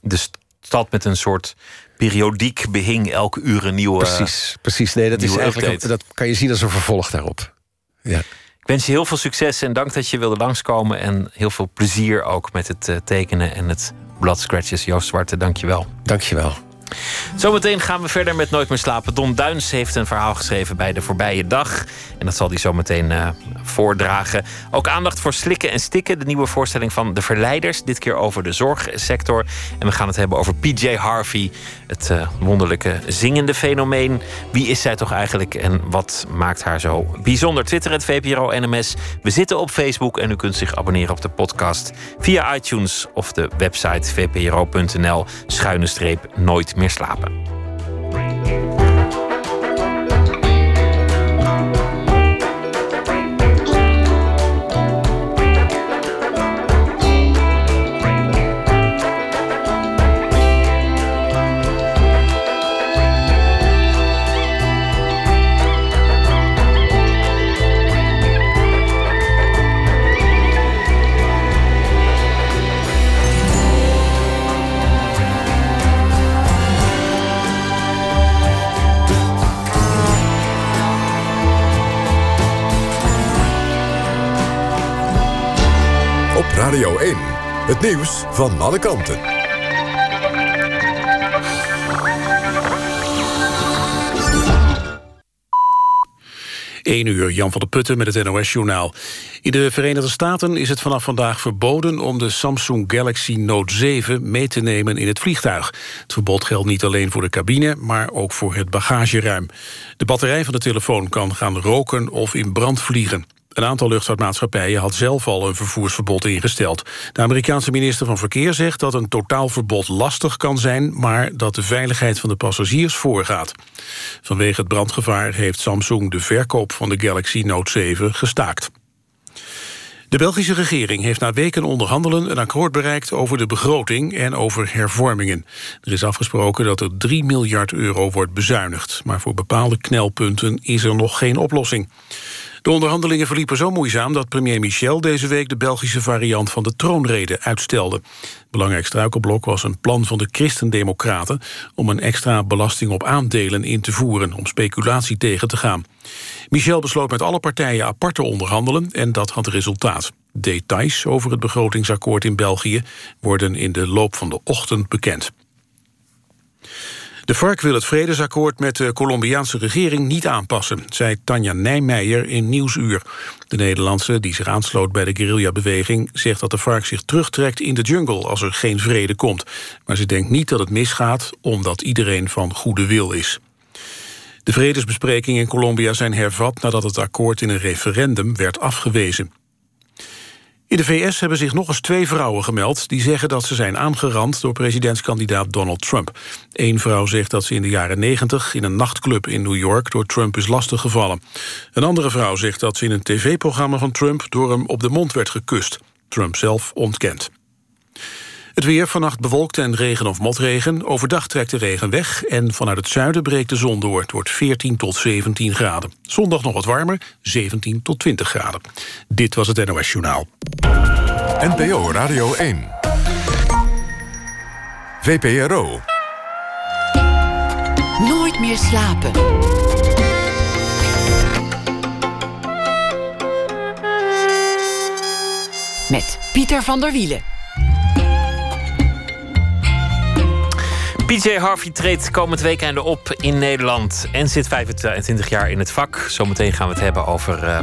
de stad met een soort periodiek behing, elke uur een nieuwe. Precies, precies. Nee, dat, is eigenlijk, update. dat kan je zien als een vervolg daarop. Ja. Ik wens je heel veel succes en dank dat je wilde langskomen. En heel veel plezier ook met het eh, tekenen en het blad Scratches. Joost Zwarte, dank je Zometeen gaan we verder met Nooit meer slapen. Don Duins heeft een verhaal geschreven bij de voorbije dag. En dat zal hij zo meteen eh, voordragen. Ook aandacht voor Slikken en Stikken. De nieuwe voorstelling van De Verleiders. Dit keer over de zorgsector. En we gaan het hebben over PJ Harvey. Het eh, wonderlijke zingende fenomeen. Wie is zij toch eigenlijk en wat maakt haar zo bijzonder? Twitter, het VPRO NMS. We zitten op Facebook en u kunt zich abonneren op de podcast via iTunes of de website vpro.nl schuine streep nooit meer slapen. Radio 1. Het nieuws van alle kanten. 1 uur, Jan van der Putten met het NOS-journaal. In de Verenigde Staten is het vanaf vandaag verboden... om de Samsung Galaxy Note 7 mee te nemen in het vliegtuig. Het verbod geldt niet alleen voor de cabine, maar ook voor het bagageruim. De batterij van de telefoon kan gaan roken of in brand vliegen. Een aantal luchtvaartmaatschappijen had zelf al een vervoersverbod ingesteld. De Amerikaanse minister van Verkeer zegt dat een totaalverbod lastig kan zijn... maar dat de veiligheid van de passagiers voorgaat. Vanwege het brandgevaar heeft Samsung de verkoop van de Galaxy Note 7 gestaakt. De Belgische regering heeft na weken onderhandelen een akkoord bereikt over de begroting en over hervormingen. Er is afgesproken dat er 3 miljard euro wordt bezuinigd, maar voor bepaalde knelpunten is er nog geen oplossing. De onderhandelingen verliepen zo moeizaam dat premier Michel deze week de Belgische variant van de troonrede uitstelde. Belangrijk struikelblok was een plan van de Christendemocraten om een extra belasting op aandelen in te voeren om speculatie tegen te gaan. Michel besloot met alle partijen apart te onderhandelen en dat had resultaat. Details over het begrotingsakkoord in België worden in de loop van de ochtend bekend. De FARC wil het vredesakkoord met de Colombiaanse regering niet aanpassen, zei Tanja Nijmeijer in Nieuwsuur. De Nederlandse, die zich aansloot bij de guerrillabeweging, zegt dat de FARC zich terugtrekt in de jungle als er geen vrede komt. Maar ze denkt niet dat het misgaat, omdat iedereen van goede wil is. De vredesbesprekingen in Colombia zijn hervat nadat het akkoord in een referendum werd afgewezen. In de VS hebben zich nog eens twee vrouwen gemeld... die zeggen dat ze zijn aangerand door presidentskandidaat Donald Trump. Eén vrouw zegt dat ze in de jaren 90 in een nachtclub in New York... door Trump is lastiggevallen. Een andere vrouw zegt dat ze in een tv-programma van Trump... door hem op de mond werd gekust. Trump zelf ontkent. Het weer vannacht bewolkt en regen of motregen. Overdag trekt de regen weg en vanuit het zuiden breekt de zon door. Het wordt 14 tot 17 graden. Zondag nog wat warmer, 17 tot 20 graden. Dit was het NOS Journaal. NPO Radio 1. VPRO. Nooit meer slapen. Met Pieter van der Wielen. PJ Harvey treedt komend weekend op in Nederland en zit 25 jaar in het vak. Zometeen gaan we het hebben over uh,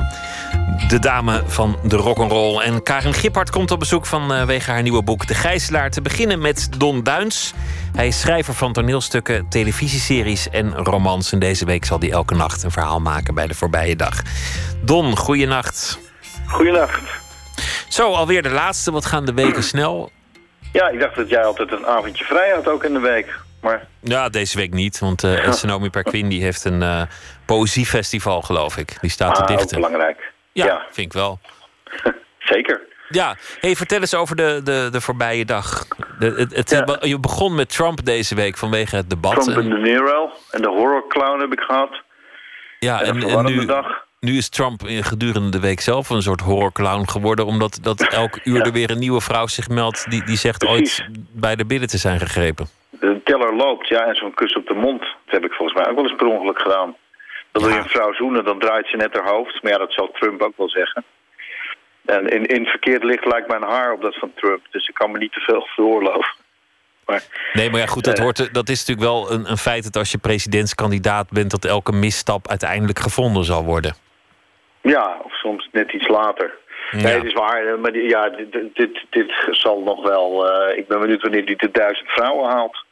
de dame van de rock'n'roll. En Karin Gippard komt op bezoek vanwege uh, haar nieuwe boek De Gijzelaar. Te beginnen met Don Duins. Hij is schrijver van toneelstukken, televisieseries en romans. En deze week zal hij elke nacht een verhaal maken bij de voorbije dag. Don, goeienacht. Goeienacht. Zo, alweer de laatste. Wat gaan de weken snel? Ja, ik dacht dat jij altijd een avondje vrij had ook in de week. Maar... Ja, deze week niet. Want uh, Elsenomi Perquin die heeft een uh, poëziefestival, geloof ik. Die staat te ah, dichten. belangrijk. Ja, ja, vind ik wel. Zeker. Ja, hey, vertel eens over de, de, de voorbije dag. De, het, het, ja. Je begon met Trump deze week vanwege het debat. Trump en de Nero en de horror clown heb ik gehad. Ja, en, en, en nu, dag. Nu is Trump gedurende de week zelf een soort horrorclown geworden... omdat dat elk uur ja. er weer een nieuwe vrouw zich meldt... die, die zegt Precies. ooit bij de billen te zijn gegrepen. De teller loopt, ja, en zo'n kus op de mond. Dat heb ik volgens mij ook wel eens per ongeluk gedaan. Dan wil je een vrouw zoenen, dan draait ze net haar hoofd. Maar ja, dat zal Trump ook wel zeggen. En in, in verkeerd licht lijkt mijn haar op dat van Trump. Dus ik kan me niet te veel veroorloven. Maar, nee, maar ja, goed, dat, hoort, dat is natuurlijk wel een, een feit... dat als je presidentskandidaat bent... dat elke misstap uiteindelijk gevonden zal worden. Ja, of soms net iets later. Ja. Nee, het is waar. Maar die, ja, dit, dit, dit zal nog wel... Uh, ik ben benieuwd wanneer hij de duizend vrouwen haalt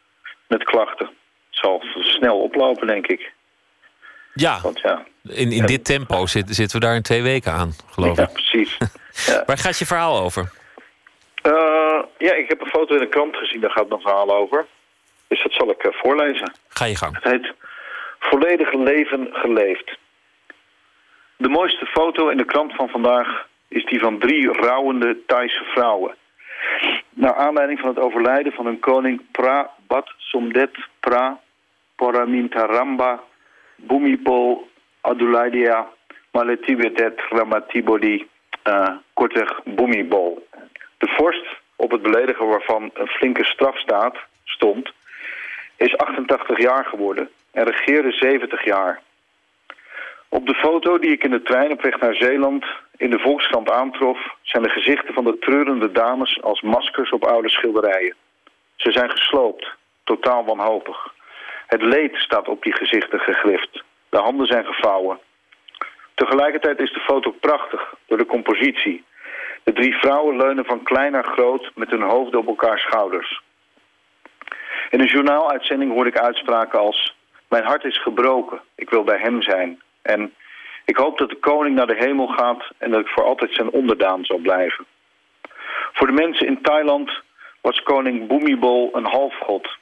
met klachten. Het zal snel oplopen, denk ik. Ja, Want, ja. in, in dit tempo zit, zitten we daar in twee weken aan, geloof ja, ik. precies. ja. Waar gaat je verhaal over? Uh, ja, ik heb een foto in de krant gezien, daar gaat mijn verhaal over. Dus dat zal ik uh, voorlezen. Ga je gang. Het heet Volledig leven geleefd. De mooiste foto in de krant van vandaag is die van drie rouwende Thaise vrouwen. Naar aanleiding van het overlijden van hun koning Pra Bat Somdet Pra Paramintaramba Bhumipol Adulaidia Maletibetet Ramatibodi uh, kortweg Bhumibol. De vorst, op het beledigen waarvan een flinke strafstaat stond, is 88 jaar geworden en regeerde 70 jaar. Op de foto die ik in de trein op weg naar Zeeland in de Volkskrant aantrof... zijn de gezichten van de treurende dames als maskers op oude schilderijen. Ze zijn gesloopt, totaal wanhopig. Het leed staat op die gezichten gegrift. De handen zijn gevouwen. Tegelijkertijd is de foto prachtig door de compositie. De drie vrouwen leunen van klein naar groot met hun hoofden op elkaar schouders. In een journaaluitzending hoorde ik uitspraken als... Mijn hart is gebroken, ik wil bij hem zijn. En ik hoop dat de koning naar de hemel gaat en dat ik voor altijd zijn onderdaan zal blijven. Voor de mensen in Thailand was koning Bhumibol een halfgod.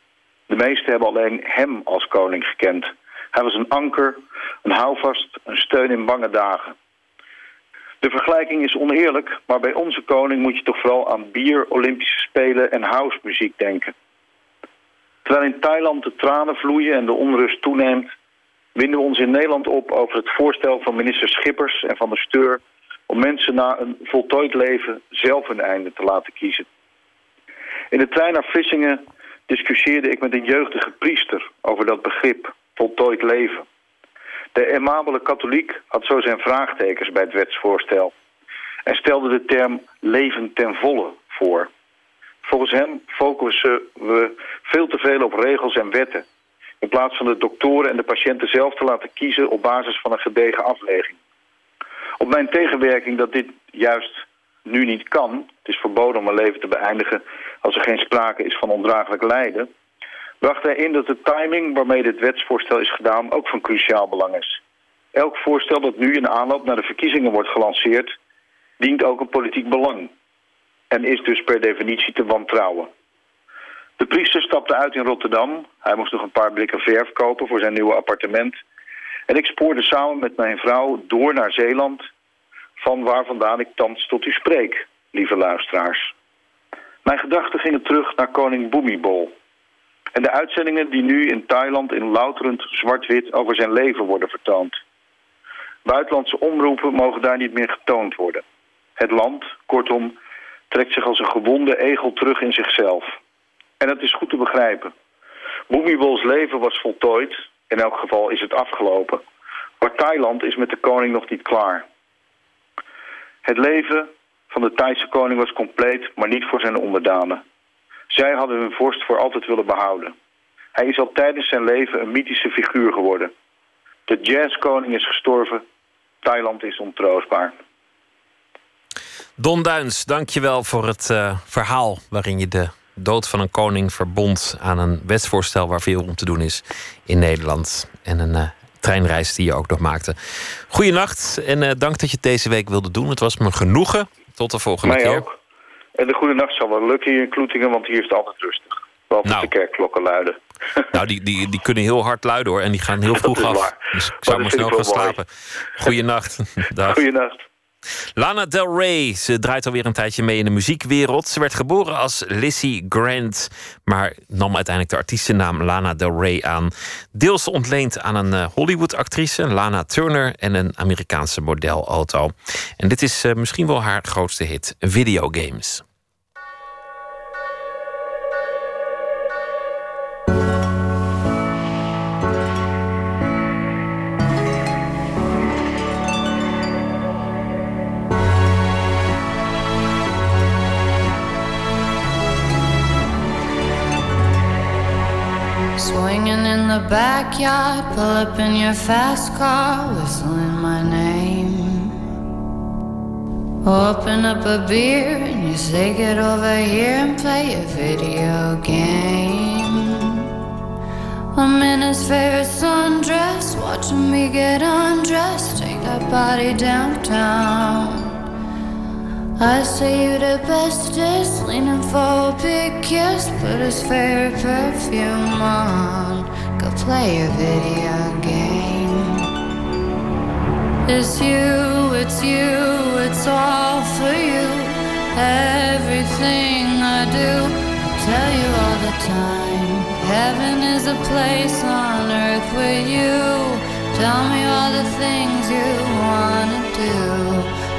De meesten hebben alleen hem als koning gekend. Hij was een anker, een houvast, een steun in bange dagen. De vergelijking is oneerlijk, maar bij onze koning moet je toch vooral aan bier, Olympische Spelen en housemuziek denken. Terwijl in Thailand de tranen vloeien en de onrust toeneemt, winden we ons in Nederland op over het voorstel van minister Schippers en van de Steur om mensen na een voltooid leven zelf een einde te laten kiezen. In de trein naar Vlissingen discussieerde ik met een jeugdige priester over dat begrip, voltooid leven. De amabele katholiek had zo zijn vraagtekens bij het wetsvoorstel en stelde de term leven ten volle voor. Volgens hem focussen we veel te veel op regels en wetten in plaats van de doktoren en de patiënten zelf te laten kiezen op basis van een gedegen afweging. Op mijn tegenwerking dat dit juist nu niet kan, het is verboden om een leven te beëindigen als er geen sprake is van ondraaglijk lijden, bracht hij in dat de timing waarmee dit wetsvoorstel is gedaan ook van cruciaal belang is. Elk voorstel dat nu in aanloop naar de verkiezingen wordt gelanceerd, dient ook een politiek belang en is dus per definitie te wantrouwen. De priester stapte uit in Rotterdam. Hij moest nog een paar blikken verf kopen voor zijn nieuwe appartement. En ik spoorde samen met mijn vrouw door naar Zeeland... van waar vandaan ik thans tot u spreek, lieve luisteraars. Mijn gedachten gingen terug naar koning Bhumibol... en de uitzendingen die nu in Thailand in louterend zwart-wit over zijn leven worden vertoond. Buitenlandse omroepen mogen daar niet meer getoond worden. Het land, kortom, trekt zich als een gewonde egel terug in zichzelf... En dat is goed te begrijpen. Bhumibol's leven was voltooid. In elk geval is het afgelopen. Maar Thailand is met de koning nog niet klaar. Het leven van de Thaise koning was compleet, maar niet voor zijn onderdanen. Zij hadden hun vorst voor altijd willen behouden. Hij is al tijdens zijn leven een mythische figuur geworden. De jazzkoning is gestorven. Thailand is ontroostbaar. Don Duins, dankjewel voor het uh, verhaal waarin je de dood van een koning verbond aan een wetsvoorstel waar veel om te doen is in Nederland. En een uh, treinreis die je ook nog maakte. Goedenacht en uh, dank dat je het deze week wilde doen. Het was me genoegen. Tot de volgende Mij keer. ook. En de goede nacht zal wel lukken hier in Kloetingen, want hier is het altijd rustig. Behalve Nou. de kerkklokken luiden. Nou, die, die, die kunnen heel hard luiden hoor. En die gaan heel vroeg af. Dus ik zou maar snel gaan mooi. slapen. Goeienacht. Dag. Lana Del Rey, ze draait alweer een tijdje mee in de muziekwereld. Ze werd geboren als Lizzie Grant, maar nam uiteindelijk de artiestennaam Lana Del Rey aan. Deels ontleend aan een eh, Hollywood-actrice, Lana Turner, en een Amerikaanse modelauto. En dit is eh, misschien wel haar grootste hit, Videogames. Backyard, pull up in your fast car, whistling my name. Open up a beer and you say, Get over here and play a video game. I'm in his favorite sundress, watching me get undressed, take that body downtown. I say you're the bestest, leaning for a big kiss. Put his favorite perfume on, go play a video game. It's you, it's you, it's all for you. Everything I do, I tell you all the time. Heaven is a place on earth with you. Tell me all the things you wanna do.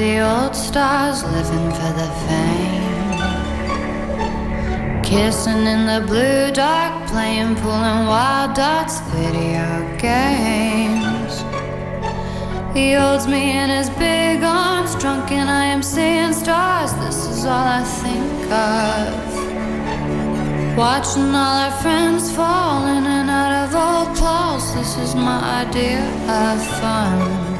world stars living for the fame. Kissing in the blue dark, playing, pulling wild dots, video games. He holds me in his big arms, drunk, and I am seeing stars. This is all I think of. Watching all our friends fall in and out of old clothes. This is my idea of fun.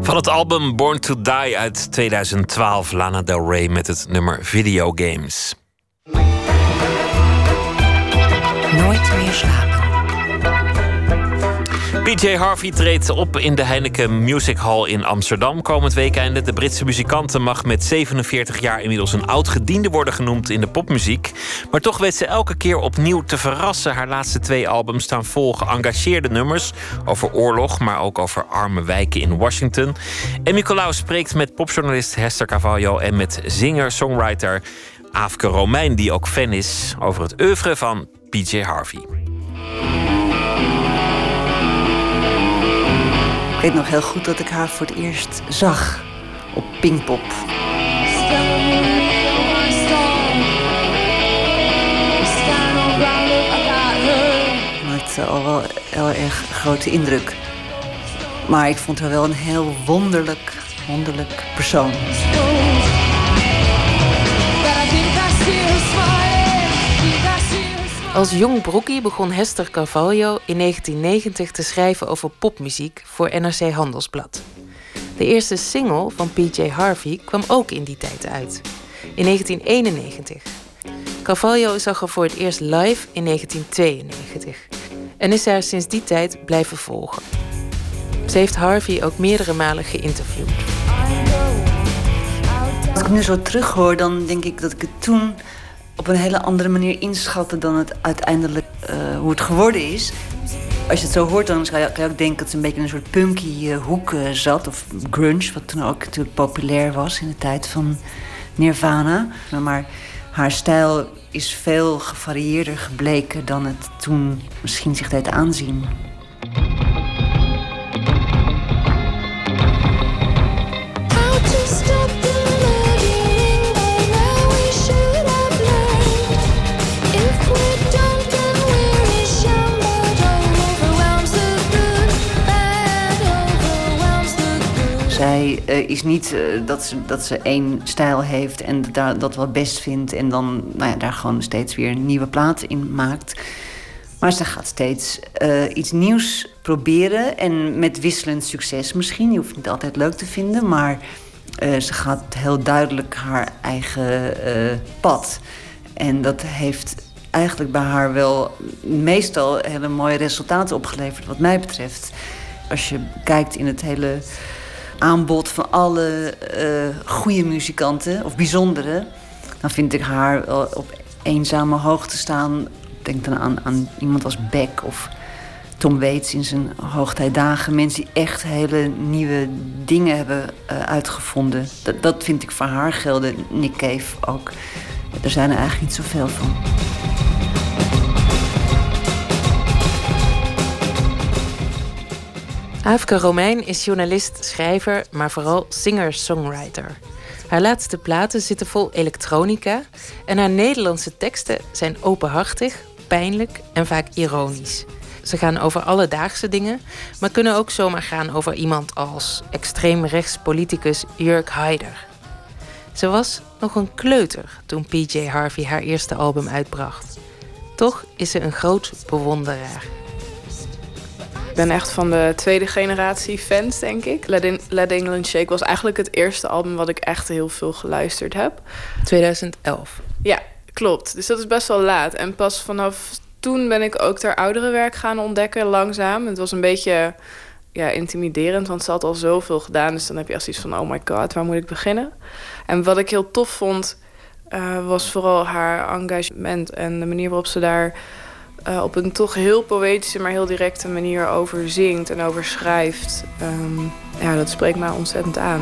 Van het album Born to Die uit 2012, Lana Del Rey met het nummer Videogames. Nooit meer slapen. PJ Harvey treedt op in de Heineken Music Hall in Amsterdam komend weekende. De Britse muzikante mag met 47 jaar inmiddels een oud gediende worden genoemd in de popmuziek. Maar toch weet ze elke keer opnieuw te verrassen. Haar laatste twee albums staan vol geëngageerde nummers over oorlog, maar ook over arme wijken in Washington. En Nicolaus spreekt met popjournalist Hester Carvalho en met zinger-songwriter Aafke Romein, die ook fan is, over het oeuvre van PJ Harvey. Ik weet nog heel goed dat ik haar voor het eerst zag op Pinkpop. Maakte al wel heel erg grote indruk. Maar ik vond haar wel een heel wonderlijk, wonderlijk persoon. Als jong broekie begon Hester Carvalho in 1990 te schrijven over popmuziek voor NRC Handelsblad. De eerste single van PJ Harvey kwam ook in die tijd uit, in 1991. Carvalho zag haar voor het eerst live in 1992 en is haar sinds die tijd blijven volgen. Ze heeft Harvey ook meerdere malen geïnterviewd. Als ik nu zo terughoor, dan denk ik dat ik het toen op een hele andere manier inschatte dan het uiteindelijk eh, hoe het geworden is. Als je het zo hoort, dan kan je, kan je ook denken dat ze een beetje in een soort punky eh, hoek eh, zat. Of grunge, wat toen ook natuurlijk populair was in de tijd van Nirvana. Maar haar stijl is veel gevarieerder gebleken dan het toen misschien zich deed aanzien. Zij eh, is niet eh, dat, ze, dat ze één stijl heeft en daar, dat wel best vindt... en dan nou ja, daar gewoon steeds weer een nieuwe plaat in maakt. Maar ze gaat steeds uh, iets nieuws proberen. En met wisselend succes misschien. Je hoeft het niet altijd leuk te vinden. Maar ze gaat heel duidelijk haar eigen pad. En dat heeft eigenlijk bij haar wel meestal hele mooie resultaten opgeleverd, wat mij betreft. Als je kijkt in het hele aanbod van alle uh, goede muzikanten, of bijzondere, dan vind ik haar op eenzame hoogte staan. Denk dan aan, aan iemand als Beck of Tom Waits in zijn hoogtijdagen. Mensen die echt hele nieuwe dingen hebben uh, uitgevonden. Dat, dat vind ik voor haar gelden. Nick Cave ook. Er zijn er eigenlijk niet zoveel van. Aafke Romein is journalist, schrijver, maar vooral singer-songwriter. Haar laatste platen zitten vol elektronica en haar Nederlandse teksten zijn openhartig, pijnlijk en vaak ironisch. Ze gaan over alledaagse dingen, maar kunnen ook zomaar gaan over iemand als extreemrechts politicus Jurk Haider. Ze was nog een kleuter toen PJ Harvey haar eerste album uitbracht. Toch is ze een groot bewonderaar. Ik ben echt van de tweede generatie fans, denk ik. Let, England Shake was eigenlijk het eerste album wat ik echt heel veel geluisterd heb. 2011. Ja, klopt. Dus dat is best wel laat. En pas vanaf toen ben ik ook haar werk gaan ontdekken, langzaam. Het was een beetje ja, intimiderend, want ze had al zoveel gedaan. Dus dan heb je als iets van, oh my god, waar moet ik beginnen? En wat ik heel tof vond, uh, was vooral haar engagement en de manier waarop ze daar uh, op een toch heel poëtische, maar heel directe manier over zingt en over schrijft. Um, ja, dat spreekt mij ontzettend aan.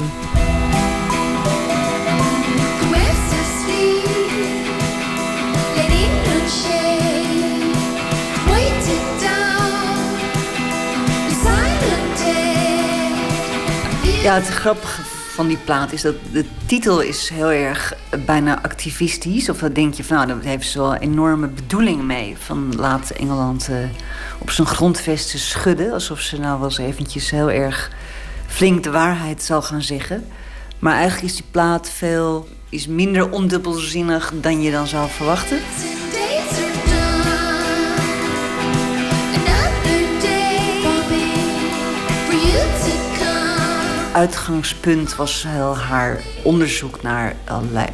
Ja, het grappige van die plaat is dat de titel is heel erg bijna activistisch. Of dan denk je van nou, daar heeft ze wel een enorme bedoeling mee. Van laat Engeland uh, op zijn grondvesten schudden. Alsof ze nou wel eens eventjes heel erg flink de waarheid zal gaan zeggen. Maar eigenlijk is die plaat veel is minder ondubbelzinnig dan je dan zou verwachten. Uitgangspunt was haar onderzoek naar allerlei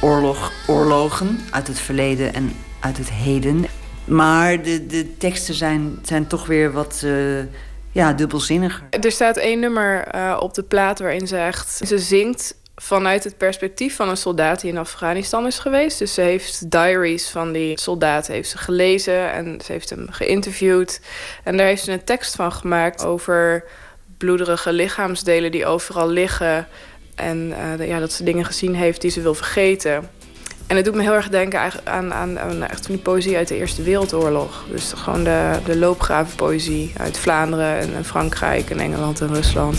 oorlog, oorlogen uit het verleden en uit het heden. Maar de, de teksten zijn, zijn toch weer wat uh, ja, dubbelzinniger. Er staat één nummer uh, op de plaat waarin ze echt... Ze zingt vanuit het perspectief van een soldaat die in Afghanistan is geweest. Dus ze heeft diaries van die soldaat heeft ze gelezen en ze heeft hem geïnterviewd. En daar heeft ze een tekst van gemaakt over bloederige lichaamsdelen die overal liggen. En uh, ja, dat ze dingen gezien heeft die ze wil vergeten. En het doet me heel erg denken aan, aan, aan echt die poëzie uit de Eerste Wereldoorlog. Dus gewoon de, de loopgravenpoëzie uit Vlaanderen en, en Frankrijk en Engeland en Rusland.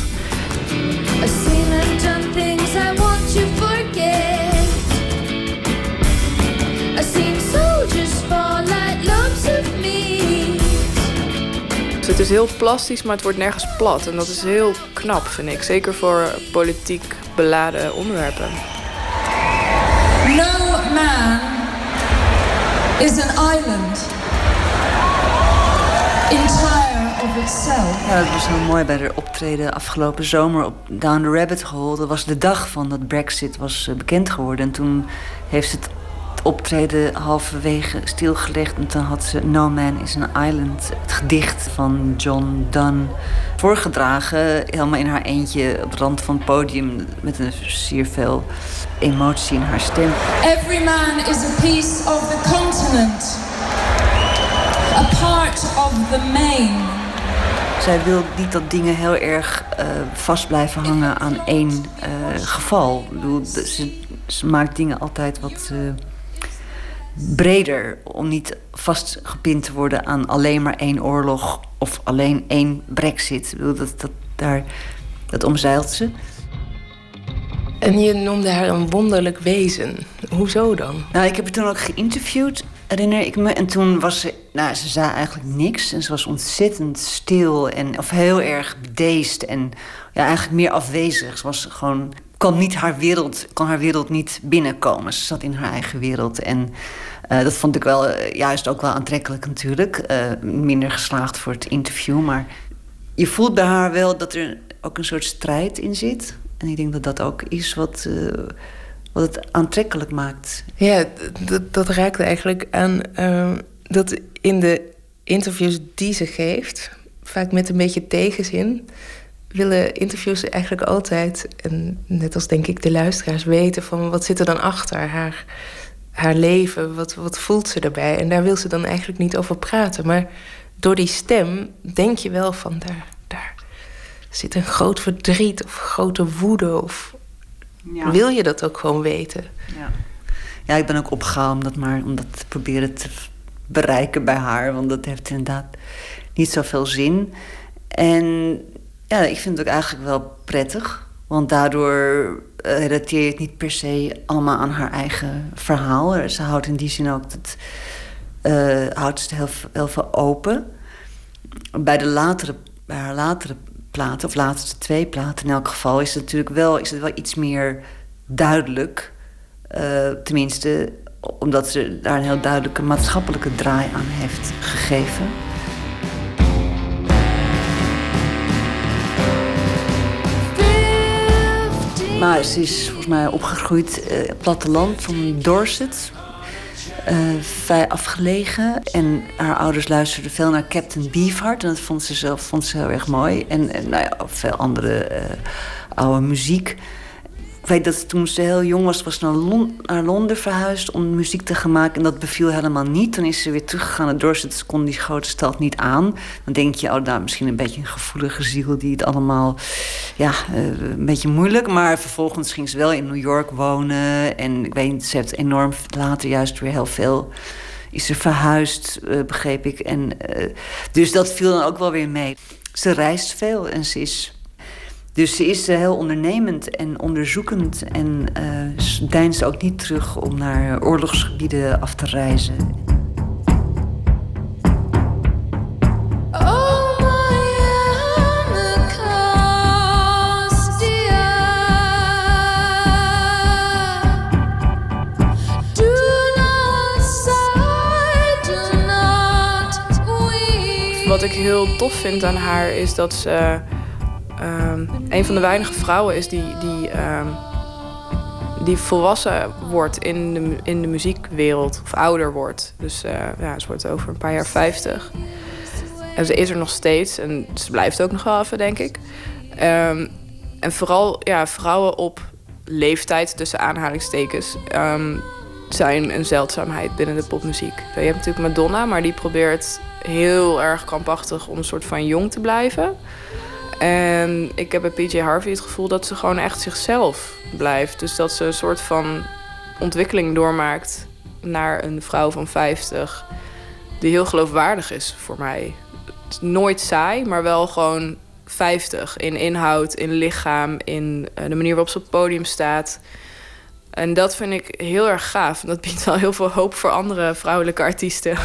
Het is heel plastisch, maar het wordt nergens plat. En dat is heel knap, vind ik. Zeker voor politiek beladen onderwerpen. No man is an island. Entire of itself. Ja, dat was heel mooi bij de optreden afgelopen zomer op Down the Rabbit Hole. Dat was de dag van dat Brexit was eh, bekend geworden. En toen heeft het optreden halverwege stilgelegd. En toen had ze No Man is an Island, het gedicht van John Donne, voorgedragen. Helemaal in haar eentje op de rand van het podium met een zeer veel emotie in haar stem. Every man is a piece of the continent. A part of the main. Zij wil niet dat dingen heel erg uh, vast blijven hangen aan één uh, geval. Ik bedoel, ze, ze, maakt dingen altijd wat... Uh, breder. Om niet vastgepind te worden aan alleen maar één oorlog of alleen één brexit. Ik bedoel, dat, dat, daar, dat omzeilt ze. En je noemde haar een wonderlijk wezen. Hoezo dan? Nou, ik heb haar toen ook geïnterviewd, herinner ik me. En toen was ze, nou, ze zei eigenlijk niks. En ze was ontzettend stil en of heel erg bedeesd en ja, eigenlijk meer afwezig. Ze was gewoon kwam niet haar wereld, kon haar wereld niet binnenkomen. Ze zat in haar eigen wereld. En uh, dat vond ik wel uh, juist ook wel aantrekkelijk natuurlijk. Uh, minder geslaagd voor het interview. Maar je voelt bij haar wel dat er ook een soort strijd in zit. En ik denk dat dat ook is wat, wat het aantrekkelijk maakt. Ja, dat, raakte eigenlijk aan dat in de interviews die ze geeft, vaak met een beetje tegenzin, willen interviews eigenlijk altijd, en net als denk ik de luisteraars, weten van wat zit er dan achter haar, haar leven, wat, wat voelt ze erbij. En daar wil ze dan eigenlijk niet over praten. Maar door die stem denk je wel van daar, daar zit een groot verdriet of grote woede. Of ja. wil je dat ook gewoon weten? Ja. ja, ik ben ook opgehaald om dat maar om dat te proberen te bereiken bij haar. Want dat heeft inderdaad niet zoveel zin. En ja, ik vind het ook eigenlijk wel prettig. Want daardoor uh, relateer je het niet per se allemaal aan haar eigen verhaal. Ze houdt in die zin ook het, uh, houdt het heel, veel open. Bij, de latere, bij haar latere platen, of laatste twee platen in elk geval, is het natuurlijk wel, is het wel iets meer duidelijk. Uh, tenminste, omdat ze daar een heel duidelijke maatschappelijke draai aan heeft gegeven. Maar ze is volgens mij opgegroeid uh, op het platteland van Dorset. Uh, vrij afgelegen. En haar ouders luisterden veel naar Captain Beefheart. En dat vond ze zelf vond ze heel erg mooi. En, nou ja, veel andere uh, oude muziek. Ik weet dat toen ze heel jong was, was ze naar, Londen verhuisd om muziek te gaan maken. En dat beviel helemaal niet. Toen is ze weer teruggegaan naar Dorset. Ze kon die grote stad niet aan. Dan denk je, oh, nou, misschien een beetje een gevoelige ziel die het allemaal, ja, uh, een beetje moeilijk. Maar vervolgens ging ze wel in New York wonen. En ik weet niet, ze heeft enorm later juist weer heel veel is ze verhuisd, uh, begreep ik. En, uh, dus dat viel dan ook wel weer mee. Ze reist veel en ze is dus ze is heel ondernemend en onderzoekend en uh, deinst ook niet terug om naar oorlogsgebieden af te reizen. Wat ik heel tof vind aan haar is dat ze um, een van de weinige vrouwen is die, die, um, die volwassen wordt in de, in de muziekwereld, of ouder wordt. Dus uh, ja, ze wordt over een paar jaar 50. En ze is er nog steeds en ze blijft ook nog wel even, denk ik. Um, en vooral ja, vrouwen op leeftijd, tussen aanhalingstekens, zijn een zeldzaamheid binnen de popmuziek. Je hebt natuurlijk Madonna, maar die probeert heel erg krampachtig om een soort van jong te blijven. En ik heb bij PJ Harvey het gevoel dat ze gewoon echt zichzelf blijft. Dus dat ze een soort van ontwikkeling doormaakt naar een vrouw van 50 die heel geloofwaardig is voor mij. Nooit saai, maar wel gewoon 50 in inhoud, in lichaam, in eh, de manier waarop ze op het podium staat. En dat vind ik heel erg gaaf. Dat biedt wel heel veel hoop voor andere vrouwelijke artiesten.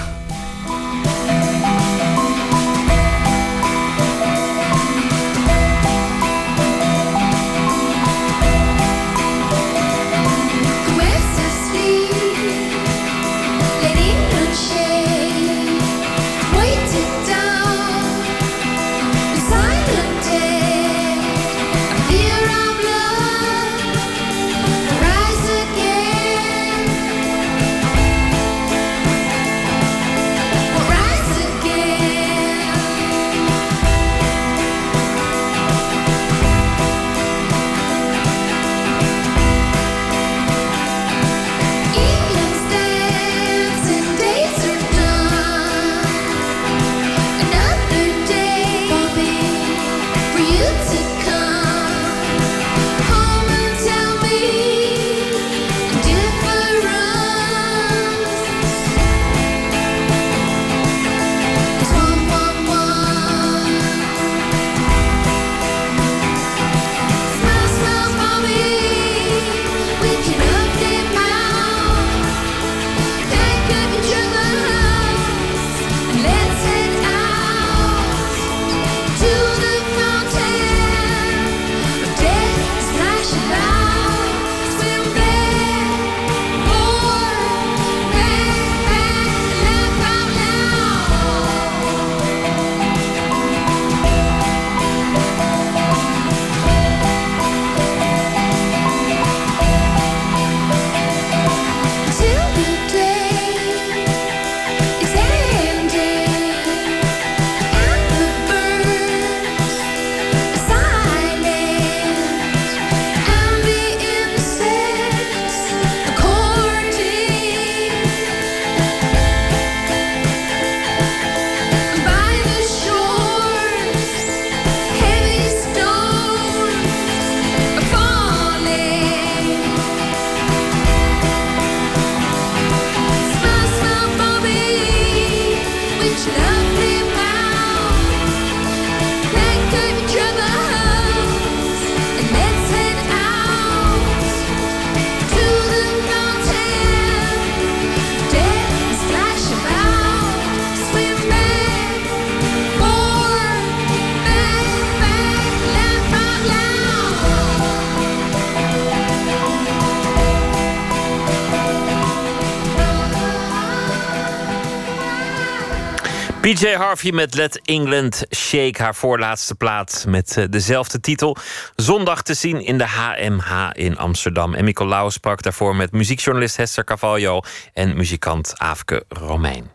PJ Harvey met Let England Shake, haar voorlaatste plaat met eh, dezelfde titel. Zondag te zien in de HMH in Amsterdam. En Nicolaus sprak daarvoor met muziekjournalist Hester Cavallo en muzikant Aafke Romein.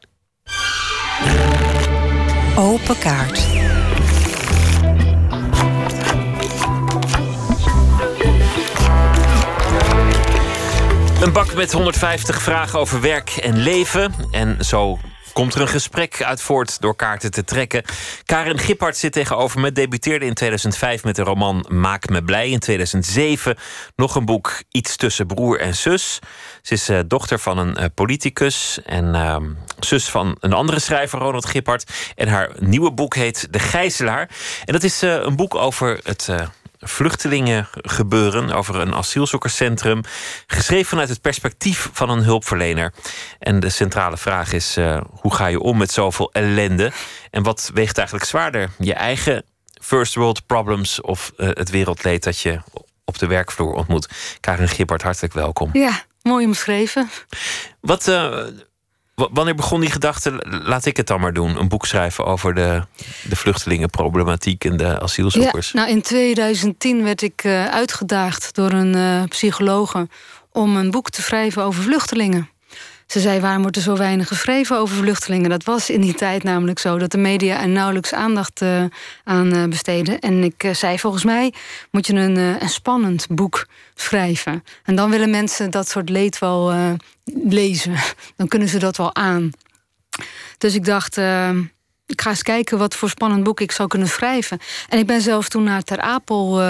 Open kaart. Een bak met 150 vragen over werk en leven. En zo komt er een gesprek uit voort door kaarten te trekken. Karin Gippard zit tegenover me. Debuteerde in 2005 met de roman Maak me blij. In 2007 nog een boek Iets tussen broer en zus. Ze is uh, dochter van een uh, politicus en uh, zus van een andere schrijver, Ronald Gippard. En haar nieuwe boek heet De Gijzelaar. En dat is uh, een boek over het vluchtelingen gebeuren, over een asielzoekerscentrum. Geschreven vanuit het perspectief van een hulpverlener. En de centrale vraag is: uh, hoe ga je om met zoveel ellende? En wat weegt eigenlijk zwaarder? Je eigen first world problems of uh, het wereldleed dat je op de werkvloer ontmoet? Karin Gippert, hartelijk welkom. Ja, mooi omschreven. Wat. Uh, Wanneer begon die gedachte, laat ik het dan maar doen? Een boek schrijven over de, de vluchtelingenproblematiek en de asielzoekers. Ja, nou in 2010 werd ik uh, uitgedaagd door een uh, psychologe om een boek te schrijven over vluchtelingen. Ze zei, waarom wordt er zo weinig geschreven over vluchtelingen? Dat was in die tijd namelijk zo, dat de media er nauwelijks aandacht uh, aan uh, besteden. En ik uh, zei, volgens mij moet je een, een, spannend boek schrijven. En dan willen mensen dat soort leed wel lezen. Dan kunnen ze dat wel aan. Dus ik dacht, ik ga eens kijken wat voor spannend boek ik zou kunnen schrijven. En ik ben zelf toen naar Ter Apel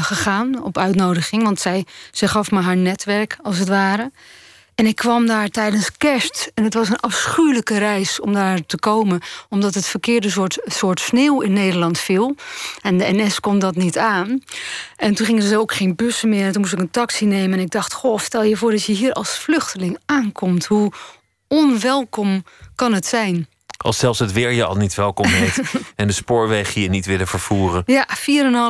gegaan op uitnodiging. Want zij, zij gaf me haar netwerk, als het ware. En ik kwam daar tijdens kerst. En het was een afschuwelijke reis om daar te komen. Omdat het verkeerde soort, soort sneeuw in Nederland viel. En de NS kon dat niet aan. En toen gingen ze ook geen bussen meer. En toen moest ik een taxi nemen. En ik dacht, goh, stel je voor dat je hier als vluchteling aankomt. Hoe onwelkom kan het zijn? Als zelfs het weer je al niet welkom heet. en de spoorwegen je niet willen vervoeren. Ja,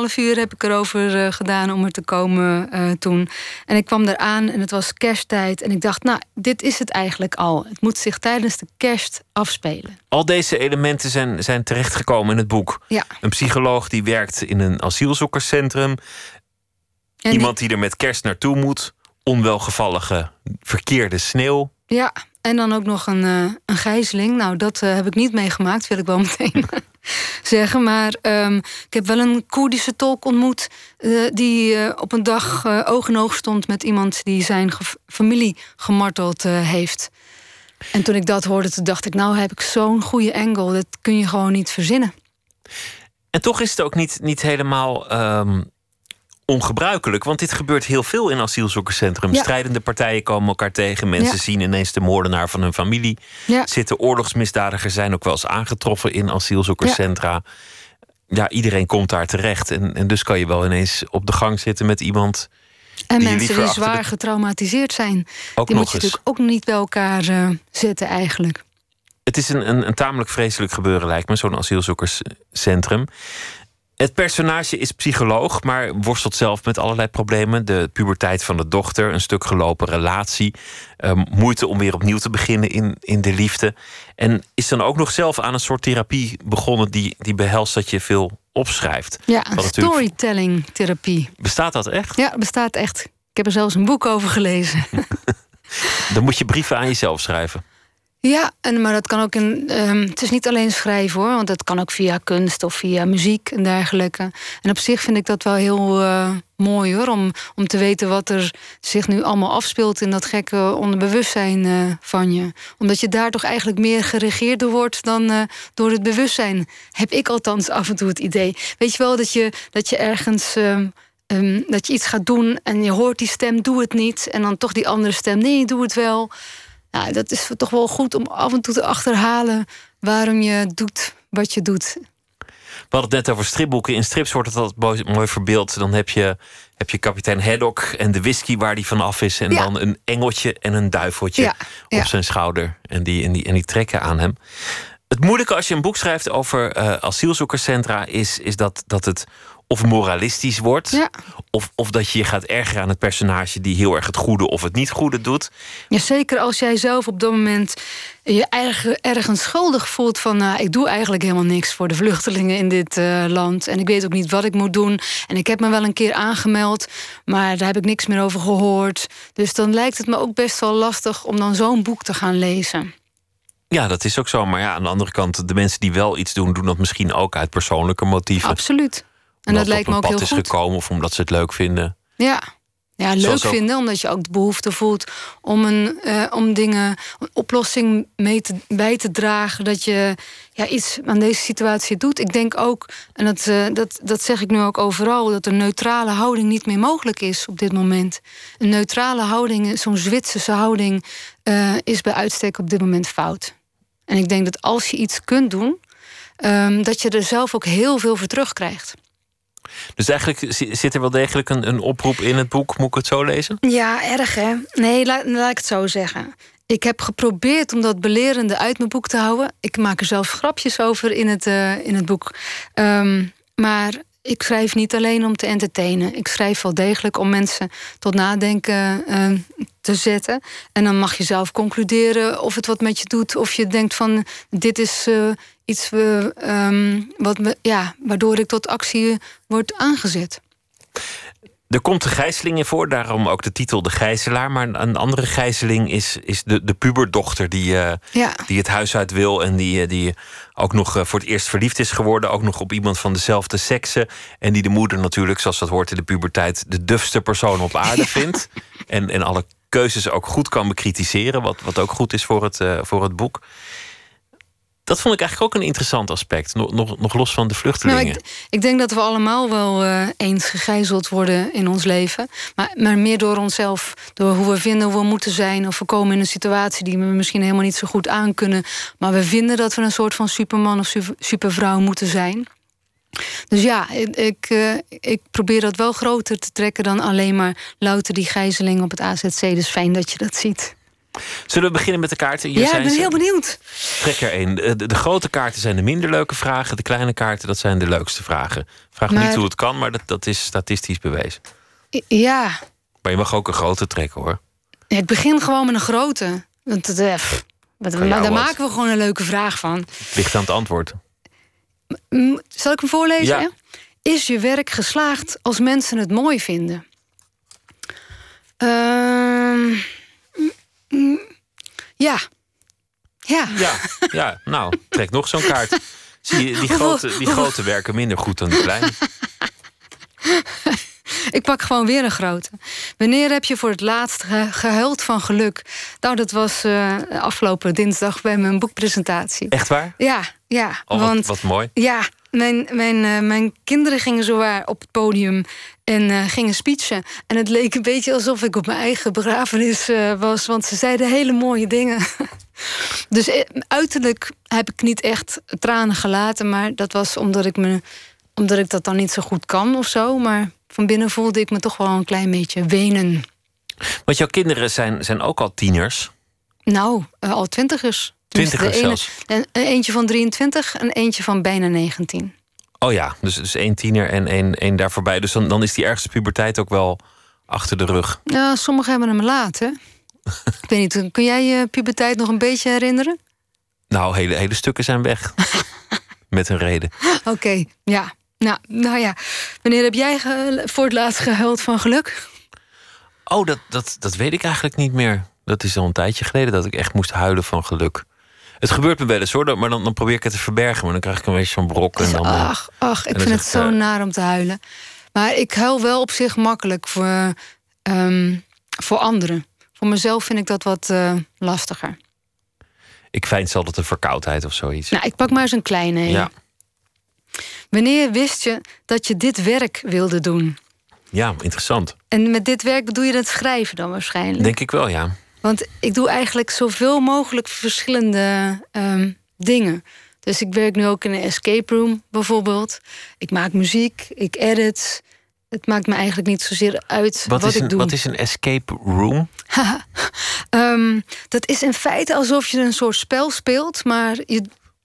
4,5 uur heb ik erover uh, gedaan om er te komen uh, toen. En ik kwam eraan en het was kersttijd. En ik dacht, nou, dit is het eigenlijk al. Het moet zich tijdens de kerst afspelen. Al deze elementen zijn, zijn terechtgekomen in het boek. Ja. Een psycholoog die werkt in een asielzoekerscentrum. En Iemand die... die er met kerst naartoe moet. Onwelgevallige verkeerde sneeuw. Ja, en dan ook nog een, uh, een gijzeling. Nou, dat uh, heb ik niet meegemaakt, wil ik wel meteen zeggen. Maar um, ik heb wel een Koerdische tolk ontmoet... Uh, die op een dag oog in oog stond met iemand... die zijn familie gemarteld heeft. En toen ik dat hoorde, toen dacht ik... nou heb ik zo'n goede angle, dat kun je gewoon niet verzinnen. En toch is het ook niet, niet helemaal... Um ongebruikelijk. Want dit gebeurt heel veel in asielzoekerscentrum. Ja. Strijdende partijen komen elkaar tegen. Mensen ja. zien ineens de moordenaar van hun familie ja. zitten. Oorlogsmisdadigers zijn ook wel eens aangetroffen in asielzoekerscentra. Ja, iedereen komt daar terecht. En, en dus kan je wel ineens op de gang zitten met iemand. En die mensen die zwaar de... getraumatiseerd zijn. Ook die moet je eens. natuurlijk ook niet bij elkaar uh, zetten eigenlijk. Het is een, een, een tamelijk vreselijk gebeuren, lijkt me, zo'n asielzoekerscentrum. Het personage is psycholoog, maar worstelt zelf met allerlei problemen. De puberteit van de dochter, een stuk gelopen relatie. Um, moeite om weer opnieuw te beginnen in, in de liefde. En is dan ook nog zelf aan een soort therapie begonnen... die, die behelst dat je veel opschrijft. Ja, een storytelling therapie. Bestaat dat echt? Ja, bestaat echt. Ik heb er zelfs een boek over gelezen. dan moet je brieven aan jezelf schrijven. Ja, en, maar dat kan ook in. Um, het is niet alleen schrijven hoor, want dat kan ook via kunst of via muziek en dergelijke. En op zich vind ik dat wel heel uh, mooi hoor, om, om te weten wat er zich nu allemaal afspeelt in dat gekke onderbewustzijn uh, van je. Omdat je daar toch eigenlijk meer geregeerd door wordt dan uh, door het bewustzijn. Heb ik althans af en toe het idee. Weet je wel dat je, dat je ergens. Um, um, dat je iets gaat doen en je hoort die stem, doe het niet. En dan toch die andere stem, nee, doe het wel. Nou, dat is toch wel goed om af en toe te achterhalen waarom je doet wat je doet. We hadden het net over stripboeken. In strips wordt het altijd mooi verbeeld. Dan heb je, heb je kapitein Haddock en de whisky waar die van af is. En Ja. dan een engeltje en een duiveltje Ja, op ja. zijn schouder. En die, en, die, en die trekken aan hem. Het moeilijke als je een boek schrijft over eh, asielzoekerscentra... is, is dat, dat het of moralistisch wordt. Ja. Of, of dat je je gaat ergeren aan het personage die heel erg het goede of het niet goede doet. Ja, zeker als jij zelf op dat moment je eigen ergens schuldig voelt van nou, ik doe eigenlijk helemaal niks voor de vluchtelingen in dit eh, land. En ik weet ook niet wat ik moet doen. En ik heb me wel een keer aangemeld, maar daar heb ik niks meer over gehoord. Dus dan lijkt het me ook best wel lastig om dan zo'n boek te gaan lezen. Ja, dat is ook zo. Maar ja, aan de andere kant, de mensen die wel iets doen, doen dat misschien ook uit persoonlijke motieven. Absoluut. En Omdat dat lijkt me ook heel goed. is gekomen of omdat ze het leuk vinden. Ja. Ja, leuk ook- vinden, omdat je ook de behoefte voelt om, een, eh, om dingen, een oplossing mee te, bij te dragen. Dat je ja, iets aan deze situatie doet. Ik denk ook, en dat, eh, dat, dat zeg ik nu ook overal, dat een neutrale houding niet meer mogelijk is op dit moment. Een neutrale houding, zo'n Zwitserse houding, eh, is bij uitstek op dit moment fout. En ik denk dat als je iets kunt doen, ehm, dat je er zelf ook heel veel voor terugkrijgt. Dus eigenlijk zi- zit er wel degelijk een, een oproep in het boek. Moet ik het zo lezen? Ja, erg hè? Nee, laat, laat ik het zo zeggen. Ik heb geprobeerd om dat belerende uit mijn boek te houden. Ik maak er zelfs grapjes over in het, eh, in het boek. Ehm, maar ik schrijf niet alleen om te entertainen. Ik schrijf wel degelijk om mensen tot nadenken eh, te zetten. En dan mag je zelf concluderen of het wat met je doet. Of je denkt van dit is eh, iets eh, ehm, wat me, ja, waardoor ik tot actie word aangezet. Er komt een gijzeling in voor, daarom ook de titel De Gijzelaar. Maar een andere gijzeling is, is de, de puberdochter die, eh, Ja. die het huis uit wil. En die, eh, die ook nog eh, voor het eerst verliefd is geworden. Ook nog op iemand van dezelfde sekse. En die de moeder natuurlijk, zoals dat hoort in de puberteit, de dufste persoon op aarde vindt. En, en alle keuzes ook goed kan bekritiseren. Wat, wat ook goed is voor het, eh, voor het boek. Dat vond ik eigenlijk ook een interessant aspect. Nog, nog, nog los van de vluchtelingen. Nou, ik, denk dat we allemaal wel eh, eens gegijzeld worden in ons leven. Maar, maar meer door onszelf. Door hoe we vinden hoe we moeten zijn. Of we komen in een situatie die we misschien helemaal niet zo goed aankunnen. Maar we vinden dat we een soort van superman of su- supervrouw moeten zijn. Dus ja, ik, eh, ik probeer dat wel groter te trekken dan alleen maar louter die gijzeling op het AZC. Dus fijn dat je dat ziet. Zullen we beginnen met de kaarten? Hier ja, ik zijn ben ze. heel benieuwd. Trek er één. De, de- de grote kaarten zijn de minder leuke vragen. De kleine kaarten, dat zijn de leukste vragen. Vraag Maar- niet hoe het kan, maar dat, dat is statistisch bewezen. Ja, Maar je mag ook een grote trekken, hoor. Ja, het begint gewoon met een grote. Want het, eh, pff, wat- maar daar wat. maken we gewoon een leuke vraag van. Ligt aan het antwoord. Zal ik hem voorlezen? Ja. Is je werk geslaagd als mensen het mooi vinden? Ehm, mm, ja. Ja. Ja, ja, nou, trek nog zo'n kaart. Zie je, die grote, die grote werken minder goed dan de kleine. Ik pak gewoon weer een grote. Wanneer heb je voor het laatst ge- gehuild van geluk? Nou, dat was eh, afgelopen dinsdag bij mijn boekpresentatie. Echt waar? Ja, ja. Oh, wat, want wat mooi. Ja, mijn, mijn, eh, mijn kinderen gingen zowaar op het podium en eh, gingen speechen. En het leek een beetje alsof ik op mijn eigen begrafenis eh, was, want ze zeiden hele mooie dingen. dus eh, uiterlijk heb ik niet echt tranen gelaten, maar dat was omdat ik, me, omdat ik dat dan niet zo goed kan of zo. Maar van binnen voelde ik me toch wel een klein beetje wenen. Want jouw kinderen zijn, zijn ook al tieners. Nou, al twintigers. Twintigers ene- zelfs. en- en eentje van 23 en eentje van bijna 19. Oh ja, dus, dus één tiener en één, één daar voorbij. Dus dan, dan is die ergste puberteit ook wel achter de rug. Ja, sommigen hebben hem laat, hè? ik weet niet, kun jij je puberteit nog een beetje herinneren? Nou, hele, hele stukken zijn weg. Met een reden. Oké, ja. Nou, nou ja, wanneer heb jij voor het laatst gehuild van geluk? Oh, dat, dat, dat weet ik eigenlijk niet meer. Dat is al een tijdje geleden dat ik echt moest huilen van geluk. Het gebeurt me wel eens hoor, maar dan, dan probeer ik het te verbergen. Maar dan krijg ik een beetje zo'n brok. En dan, eh, Ach, ach, ik vind het zo eh, naar om te huilen. Maar ik huil wel op zich makkelijk voor, ehm, voor anderen. Voor mezelf vind ik dat wat eh, lastiger. Ik veins altijd een verkoudheid of zoiets. Nou, ik pak maar eens een kleine. ja. Wanneer wist je dat je dit werk wilde doen? ja, interessant. En met dit werk bedoel je het schrijven dan waarschijnlijk? Denk ik wel, ja. Want ik doe eigenlijk zoveel mogelijk verschillende ehm, dingen. Dus ik werk nu ook in een escape room bijvoorbeeld. Ik maak muziek, ik edit. Het maakt me eigenlijk niet zozeer uit wat, Wat, is, ik een, doe. wat is een escape room? Ehm, dat is in feite alsof je een soort spel speelt, maar je,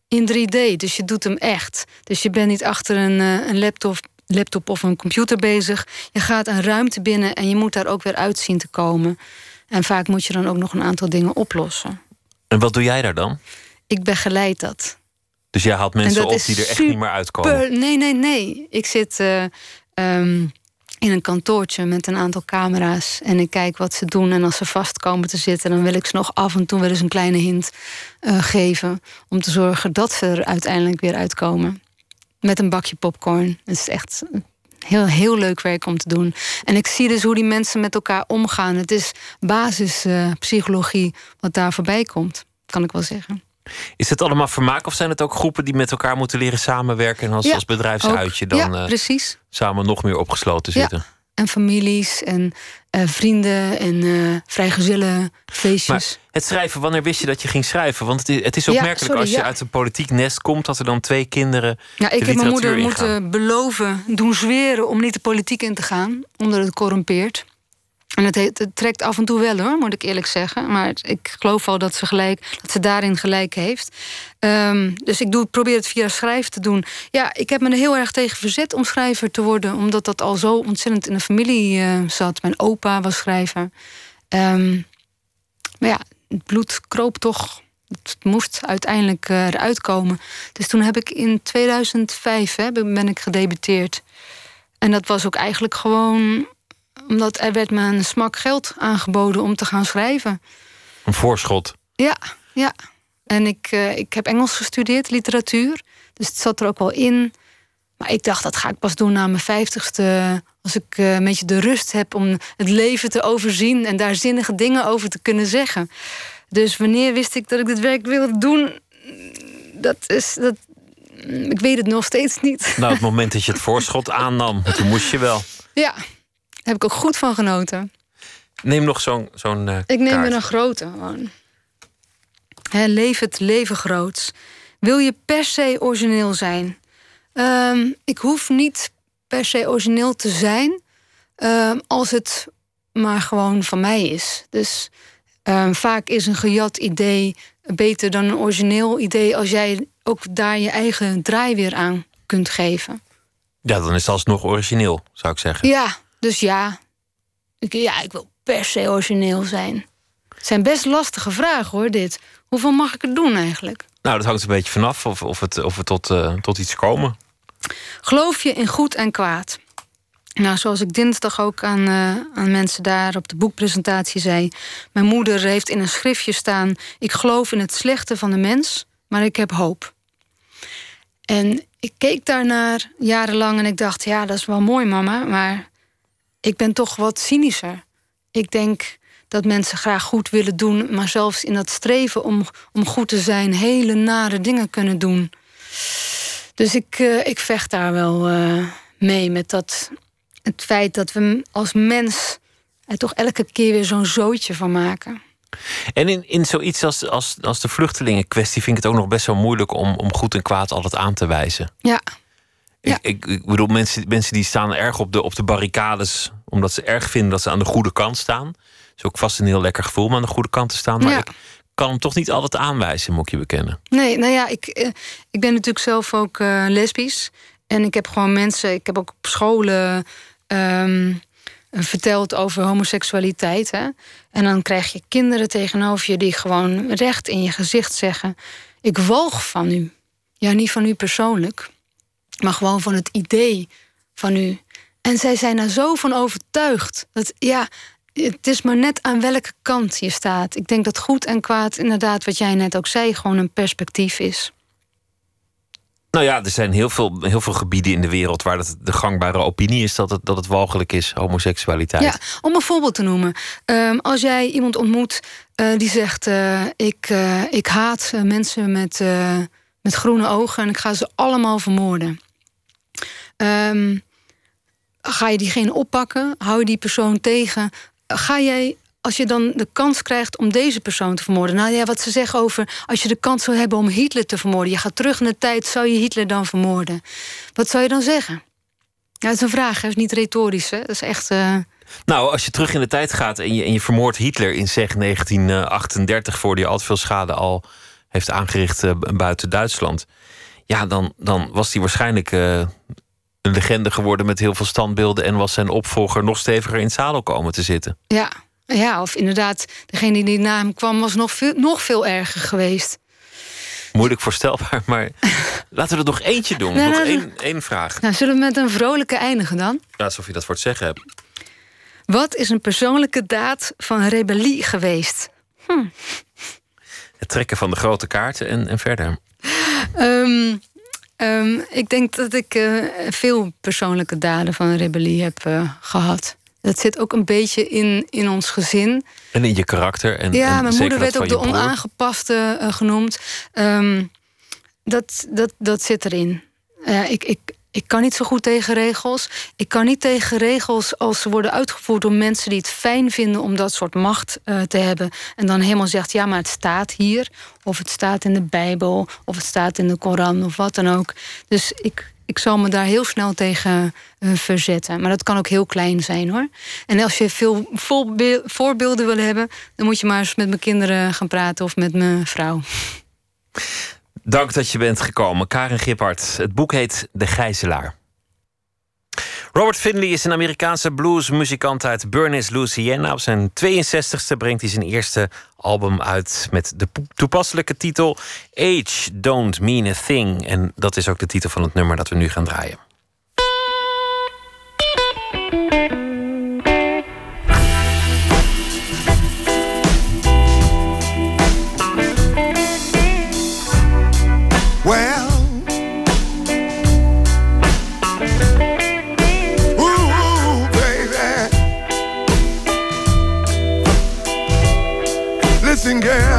in 3D. Dus je doet hem echt. Dus je bent niet achter een, eh, een laptop, laptop of een computer bezig. Je gaat een ruimte binnen en je moet daar ook weer uit zien te komen. En vaak moet je dan ook nog een aantal dingen oplossen. En wat doe jij daar dan? Ik begeleid dat. Dus jij haalt mensen op die er echt niet meer uitkomen? Nee, nee, nee. Ik zit uh, um, in een kantoortje met een aantal camera's. En ik kijk wat ze doen. En als ze vast komen te zitten, dan wil ik ze nog af en toe wel eens een kleine hint uh, geven. Om te zorgen dat ze er uiteindelijk weer uitkomen. Met een bakje popcorn. Het is echt heel, heel leuk werk om te doen. En ik zie dus hoe die mensen met elkaar omgaan. Het is basispsychologie uh, wat daar voorbij komt, kan ik wel zeggen. Is het allemaal vermaak of zijn het ook groepen die met elkaar moeten leren samenwerken en als, Ja, als bedrijfsuitje dan ja, eh, precies. samen nog meer opgesloten zitten? Ja. En families en eh, vrienden en eh vrijgezellen feestjes. Maar het schrijven, wanneer wist je dat je ging schrijven? Want het is, het is Ja, opmerkelijk sorry, als je ja. uit een politiek nest komt, dat er dan twee kinderen. Ja, ik heb mijn moeder ingaan. moeten beloven, doen zweren om niet de politiek in te gaan, omdat het corrumpeert. En het, trekt af en toe wel hoor, moet ik eerlijk zeggen. Maar ik geloof wel dat ze, gelijk, dat ze daarin gelijk heeft. Ehm, dus ik doe, probeer het via schrijven te doen. Ja, ik heb me er heel erg tegen verzet om schrijver te worden, omdat dat al zo ontzettend in de familie eh, zat. Mijn opa was schrijver. Ehm, maar ja, het bloed kroop toch. Het moest uiteindelijk eh, eruit komen. Dus toen heb ik in 2005 hè, ben ik gedebuteerd. En dat was ook eigenlijk gewoon omdat er werd me een smak geld aangeboden om te gaan schrijven. Een voorschot. Ja, ja. En ik, eh, ik heb Engels gestudeerd, literatuur. Dus het zat er ook wel in. Maar ik dacht, dat ga ik pas doen na mijn vijftigste. Als ik eh, een beetje de rust heb om het leven te overzien... en daar zinnige dingen over te kunnen zeggen. Dus wanneer wist ik dat ik dit werk wilde doen? Dat is... Dat, ik weet het nog steeds niet. Nou, het moment dat je het voorschot aannam, toen moest je wel. Ja, heb ik ook goed van genoten. Neem nog zo'n zo'n eh, Ik neem er een grote gewoon. Leef het leven groots. Wil je per se origineel zijn? Ehm, ik hoef niet per se origineel te zijn... ehm, als het maar gewoon van mij is. Dus ehm, vaak is een gejat idee beter dan een origineel idee... als jij ook daar je eigen draai weer aan kunt geven. Ja, dan is het alsnog origineel, zou ik zeggen. Ja, dus ja. Ik, ja, ik wil per se origineel zijn. Het zijn best lastige vragen hoor, dit. Hoeveel mag ik er doen eigenlijk? Nou, dat hangt een beetje vanaf of, of, het, of we tot, eh, tot iets komen. Geloof je in goed en kwaad? Nou, zoals ik dinsdag ook aan, eh, aan mensen daar op de boekpresentatie zei. Mijn moeder heeft in een schriftje staan: Ik geloof in het slechte van de mens, maar ik heb hoop. En ik keek daarnaar jarenlang en ik dacht: Ja, dat is wel mooi, mama, maar ik ben toch wat cynischer. Ik denk dat mensen graag goed willen doen, maar zelfs in dat streven om, om goed te zijn, hele nare dingen kunnen doen. Dus ik, eh, ik vecht daar wel eh, mee met dat, het feit dat we als mens er toch elke keer weer zo'n zootje van maken. En in, in zoiets als, als, als de vluchtelingenkwestie vind ik het ook nog best wel moeilijk om, om goed en kwaad altijd aan te wijzen. Ja, Ik, ik, ik bedoel, mensen, mensen die staan erg op de, op de barricades omdat ze erg vinden dat ze aan de goede kant staan. Het is ook vast een heel lekker gevoel om aan de goede kant te staan. Maar Ja. ik kan hem toch niet altijd aanwijzen, moet ik je bekennen. Nee, nou ja, ik, eh, ik ben natuurlijk zelf ook eh, lesbisch. En ik heb gewoon mensen, ik heb ook op scholen ehm, verteld over homoseksualiteit. Hè? En dan krijg je kinderen tegenover je die gewoon recht in je gezicht zeggen: Ik walg van u. Ja, niet van u persoonlijk, maar gewoon van het idee van u. En zij zijn er zo van overtuigd. Dat ja, het is maar net aan welke kant je staat. Ik denk dat goed en kwaad, inderdaad, wat jij net ook zei, gewoon een perspectief is. Nou ja, er zijn heel veel, heel veel gebieden in de wereld waar het de gangbare opinie is dat het, dat het walgelijk is, homoseksualiteit. Ja, om een voorbeeld te noemen. Ehm, als jij iemand ontmoet eh, die zegt: eh, ik, eh, ik haat mensen met, met groene ogen en ik ga ze allemaal vermoorden. Ehm, ga je diegene oppakken? Hou je die persoon tegen? Ga jij, als je dan de kans krijgt om deze persoon te vermoorden. Nou ja, wat ze zeggen over. Als je de kans zou hebben om Hitler te vermoorden. Je gaat terug in de tijd, zou je Hitler dan vermoorden? Wat zou je dan zeggen? Ja, dat is een vraag, dat is niet retorisch. Hè? Dat is echt. eh, Nou, als je terug in de tijd gaat en je, en je vermoordt Hitler in zeg 1938, voor die al te veel schade al heeft aangericht eh, buiten Duitsland. Ja, dan, dan was hij waarschijnlijk eh, een legende geworden met heel veel standbeelden en was zijn opvolger nog steviger in het zadel komen te zitten. Ja, ja of inderdaad, degene die na hem kwam was nog veel, nog veel erger geweest. Moeilijk voorstelbaar, maar laten we er nog eentje doen. Nou, nog nou, één, één vraag. Nou, zullen we met een vrolijke eindigen dan? Ja, alsof je dat voor het zeggen hebt. Wat is een persoonlijke daad van rebellie geweest? Hm. Het trekken van de grote kaarten en, en verder. Ehm, ehm, ik denk dat ik eh, veel persoonlijke daden van rebellie heb eh, gehad. Dat zit ook een beetje in, in ons gezin. En in je karakter. En, ja, en mijn moeder werd ook de broer. onaangepaste eh, genoemd. Ehm, dat, dat, dat zit erin. Ja, ik, ik, ik kan niet zo goed tegen regels. Ik kan niet tegen regels als ze worden uitgevoerd door mensen die het fijn vinden om dat soort macht eh, te hebben. En dan helemaal zegt: ja, maar het staat hier. Of het staat in de Bijbel. Of het staat in de Koran. Of wat dan ook. Dus ik, ik zal me daar heel snel tegen eh, verzetten. Maar dat kan ook heel klein zijn hoor. En als je veel voorbe- voorbeelden wil hebben, dan moet je maar eens met mijn kinderen gaan praten of met mijn vrouw. Dank dat je bent gekomen, Karen Giphart. Het boek heet De Gijzelaar. Robert Finley is een Amerikaanse bluesmuzikant uit Bernice, Louisiana. Op zijn 62ste brengt hij zijn eerste album uit met de toepasselijke titel Age Don't Mean a Thing. En dat is ook de titel van het nummer dat we nu gaan draaien. singing.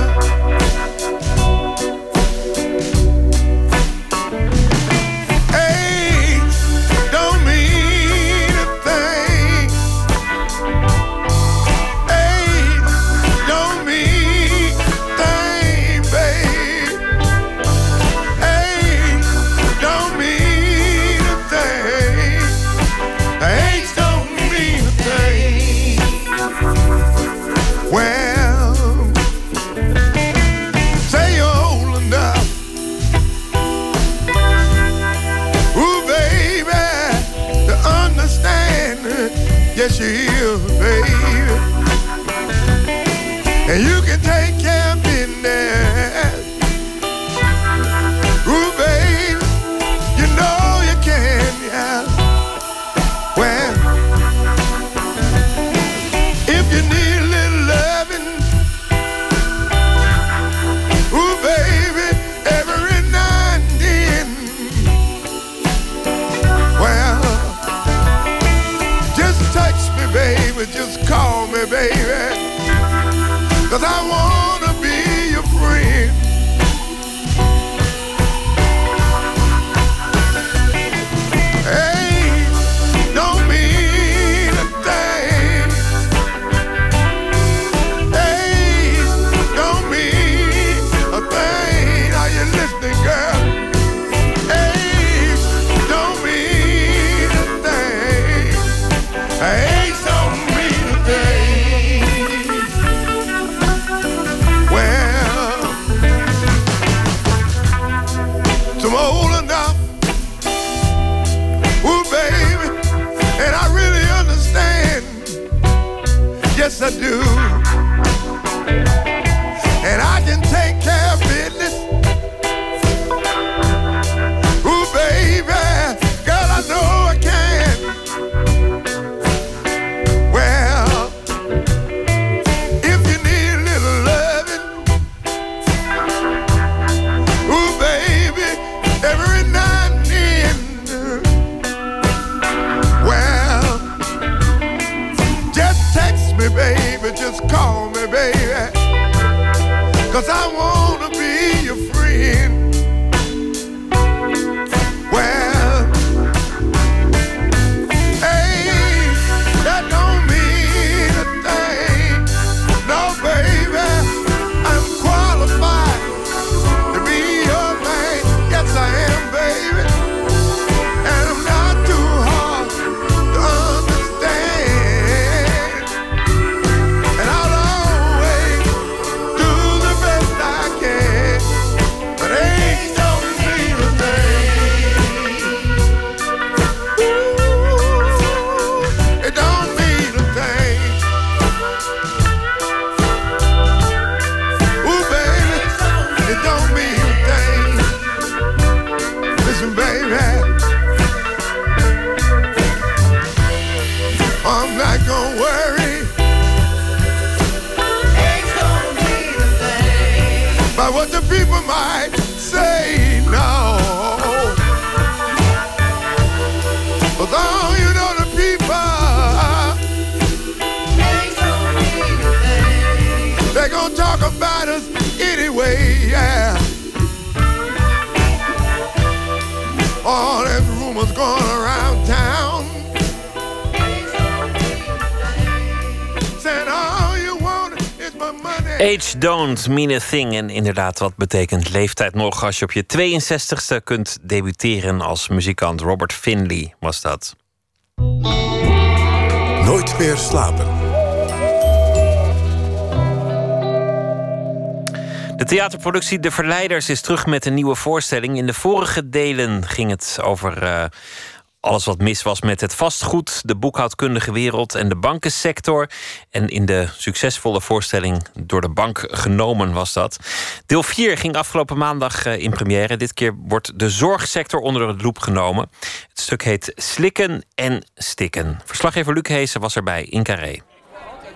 Don't mean a thing. En inderdaad, wat betekent leeftijd nog als je op je 62ste kunt debuteren als muzikant? Robert Finley was dat. Nooit meer slapen. De theaterproductie De Verleiders is terug met een nieuwe voorstelling. In de vorige delen ging het over eh, alles wat mis was met het vastgoed, de boekhoudkundige wereld en de bankensector. En in de succesvolle voorstelling Door de Bank genomen was dat. Deel 4 ging afgelopen maandag eh, in première. Dit keer wordt de zorgsector onder de loep genomen. Het stuk heet Slikken en Stikken. Verslaggever Luc Heesen was erbij in Carré.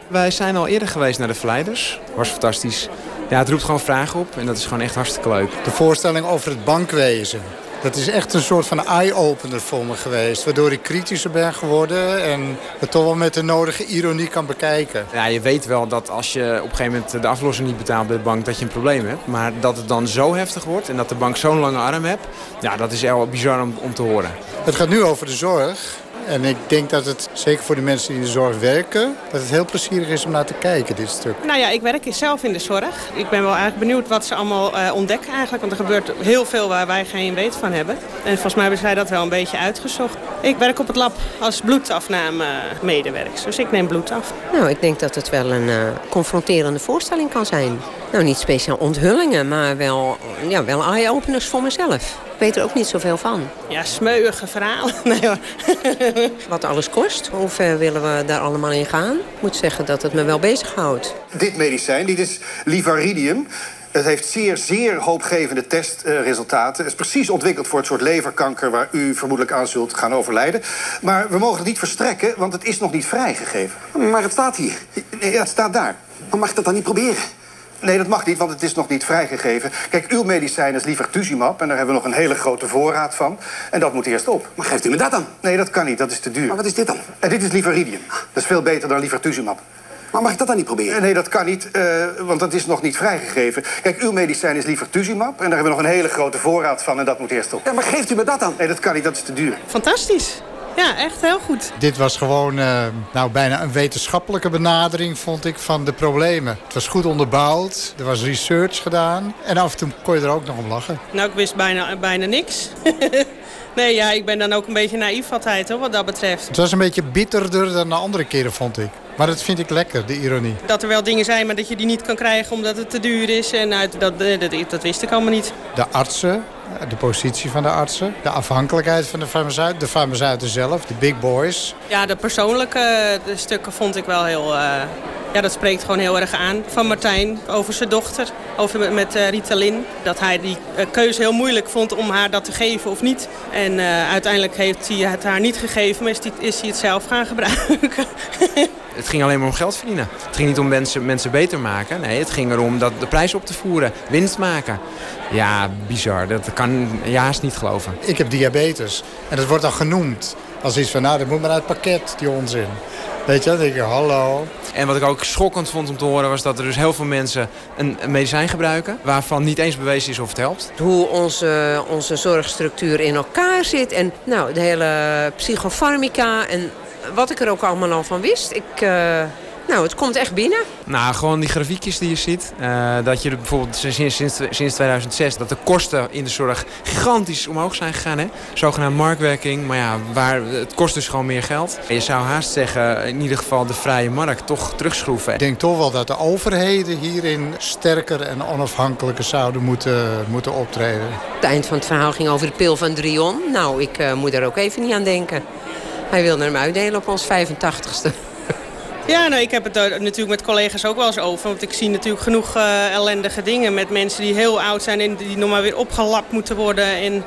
Wij zijn al eerder geweest naar de Verleiders. Was fantastisch. Ja, het roept gewoon vragen op en dat is gewoon echt hartstikke leuk. De voorstelling over het bankwezen. Dat is echt een soort van eye-opener voor me geweest. Waardoor ik kritischer ben geworden en het toch wel met de nodige ironie kan bekijken. Ja, je weet wel dat als je op een gegeven moment de aflossing niet betaalt bij de bank, dat je een probleem hebt. Maar dat het dan zo heftig wordt en dat de bank zo'n lange arm hebt, ja, dat is wel bizar om, om te horen. Het gaat nu over de zorg. En ik denk dat het, zeker voor de mensen die in de zorg werken... dat het heel plezierig is om naar te kijken, dit stuk. Nou ja, ik werk zelf in de zorg. Ik ben wel eigenlijk benieuwd wat ze allemaal eh, ontdekken eigenlijk. Want er gebeurt heel veel waar wij geen weet van hebben. En volgens mij hebben zij dat wel een beetje uitgezocht. Ik werk op het lab als bloedafname-medewerks. Dus ik neem bloed af. Nou, ik denk dat het wel een eh, confronterende voorstelling kan zijn. Nou, niet speciaal onthullingen, maar wel, ja, wel eye-openers voor mezelf. Ik weet er ook niet zoveel van. Ja, smeuïge verhalen. Nee hoor. Wat alles kost, hoe ver willen we daar allemaal in gaan? Ik moet zeggen dat het me wel bezighoudt. Dit medicijn, dit is Livaridium. Het heeft zeer, zeer hoopgevende testresultaten. Het is precies ontwikkeld voor het soort leverkanker... waar u vermoedelijk aan zult gaan overlijden. Maar we mogen het niet verstrekken, want het is nog niet vrijgegeven. Maar het staat hier. Ja, het staat daar. Maar mag ik dat dan niet proberen? Nee, dat mag niet, want het is nog niet vrijgegeven. Kijk, uw medicijn is livertuzumab en daar hebben we nog een hele grote voorraad van. En dat moet eerst op. Maar geeft u me dat dan? Nee, dat kan niet, dat is te duur. Maar wat is dit dan? En dit is livaridium. Dat is veel beter dan livertuzumab. Maar mag ik dat dan niet proberen? Nee, dat kan niet, eh, want dat is nog niet vrijgegeven. Kijk, uw medicijn is livertuzumab en daar hebben we nog een hele grote voorraad van en dat moet eerst op. Ja, maar geeft u me dat dan? Nee, dat kan niet, dat is te duur. Fantastisch. Ja, echt heel goed. Dit was gewoon uh, nou, bijna een wetenschappelijke benadering, vond ik, van de problemen. Het was goed onderbouwd, er was research gedaan en af en toe kon je er ook nog om lachen. Nou, ik wist bijna, bijna niks. nee, ja, ik ben dan ook een beetje naïef altijd, hoor, wat dat betreft. Het was een beetje bitterder dan de andere keren, vond ik. Maar dat vind ik lekker, de ironie. Dat er wel dingen zijn, maar dat je die niet kan krijgen omdat het te duur is. En nou, dat, dat, dat wist ik allemaal niet. De artsen, de positie van de artsen, de afhankelijkheid van de farmaceut, de farmaceuten zelf, de big boys. Ja, de persoonlijke de stukken vond ik wel heel... Uh, ja, dat spreekt gewoon heel erg aan. Van Martijn over zijn dochter, over met uh, Ritalin. Dat hij die uh, keuze heel moeilijk vond om haar dat te geven of niet. En uiteindelijk heeft hij het haar niet gegeven, maar is, die, is hij het zelf gaan gebruiken. Het ging alleen maar om geld verdienen. Het ging niet om mensen, mensen beter maken. Nee, het ging erom dat de prijs op te voeren. Winst maken. Ja, bizar. Dat kan je haast niet geloven. Ik heb diabetes. En dat wordt dan genoemd. Als iets van, nou, dat moet maar uit het pakket, die onzin. Weet je, dan denk je, hallo. En wat ik ook schokkend vond om te horen... was dat er dus heel veel mensen een, een medicijn gebruiken... waarvan niet eens bewezen is of het helpt. Hoe onze, onze zorgstructuur in elkaar zit. En nou, de hele psychofarmica en wat ik er ook allemaal al van wist. Ik, uh, nou, het komt echt binnen. Nou, gewoon die grafiekjes die je ziet. Uh, dat je bijvoorbeeld sinds, sinds, sinds 2006... dat de kosten in de zorg gigantisch omhoog zijn gegaan. Hè? Zogenaamd marktwerking. Maar ja, waar, het kost dus gewoon meer geld. Je zou haast zeggen, in ieder geval de vrije markt toch terugschroeven. Ik denk toch wel dat de overheden hierin sterker en onafhankelijker zouden moeten, moeten optreden. Het eind van het verhaal ging over de pil van Drion. Nou, ik uh, moet er ook even niet aan denken. Hij wilde hem uitdelen op ons 85ste. Ja, nou, ik heb het er natuurlijk met collega's ook wel eens over. Want ik zie natuurlijk genoeg uh, ellendige dingen met mensen die heel oud zijn... en die nog maar weer opgelapt moeten worden. En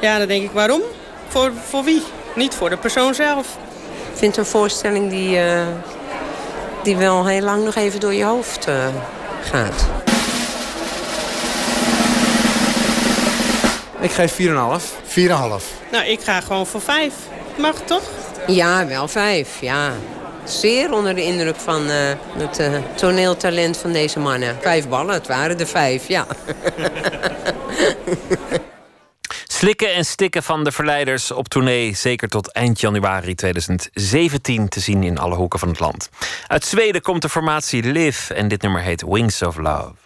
ja, dan denk ik, waarom? Voor, voor wie? Niet voor de persoon zelf. Ik vind het een voorstelling die, uh, die wel heel lang nog even door je hoofd uh, gaat. Ik geef 4,5. 4,5. Nou, ik ga gewoon voor vijf. Mag toch? Ja, wel vijf, ja. Zeer onder de indruk van eh, het eh, toneeltalent van deze mannen. Vijf ballen, het waren er vijf, ja. Slikken en stikken van de verleiders op tournee, zeker tot eind januari 2017 te zien in alle hoeken van het land. Uit Zweden komt de formatie Live en dit nummer heet Wings of Love.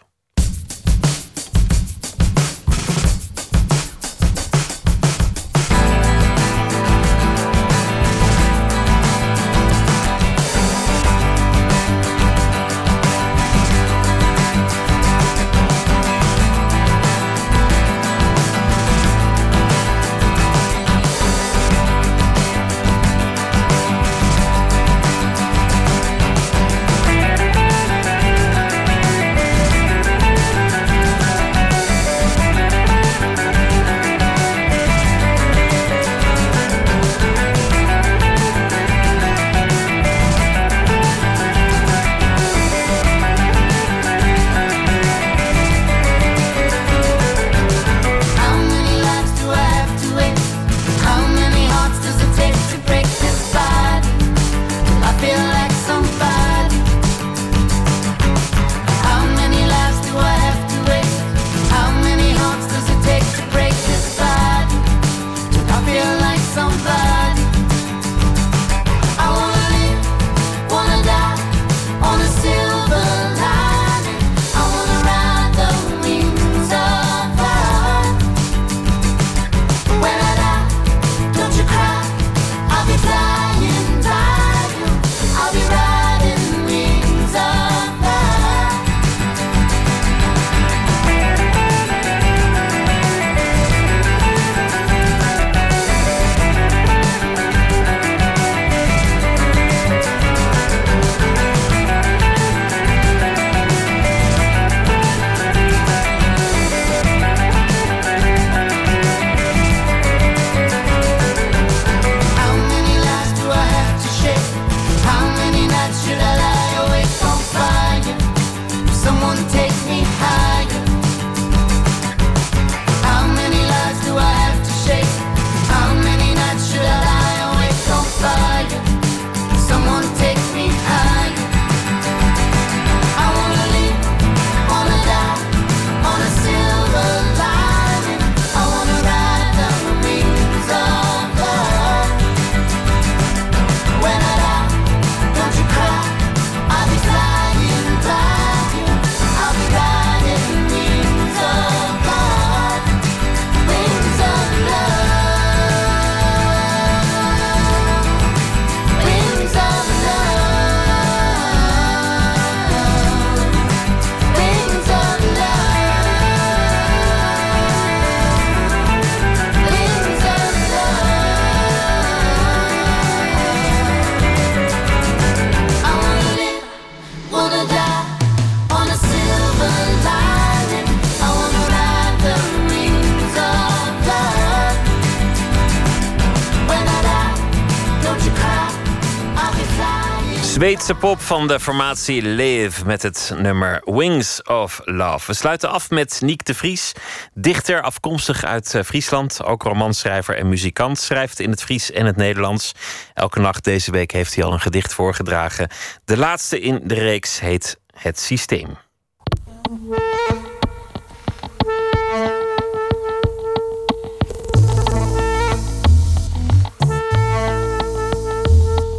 Zweedse pop van de formatie Live met het nummer Wings of Love. We sluiten af met Niek de Vries, dichter afkomstig uit eh, Friesland, ook romanschrijver en muzikant, schrijft in het Fries en het Nederlands. Elke nacht deze week heeft hij al een gedicht voorgedragen. De laatste in de reeks heet Het Systeem.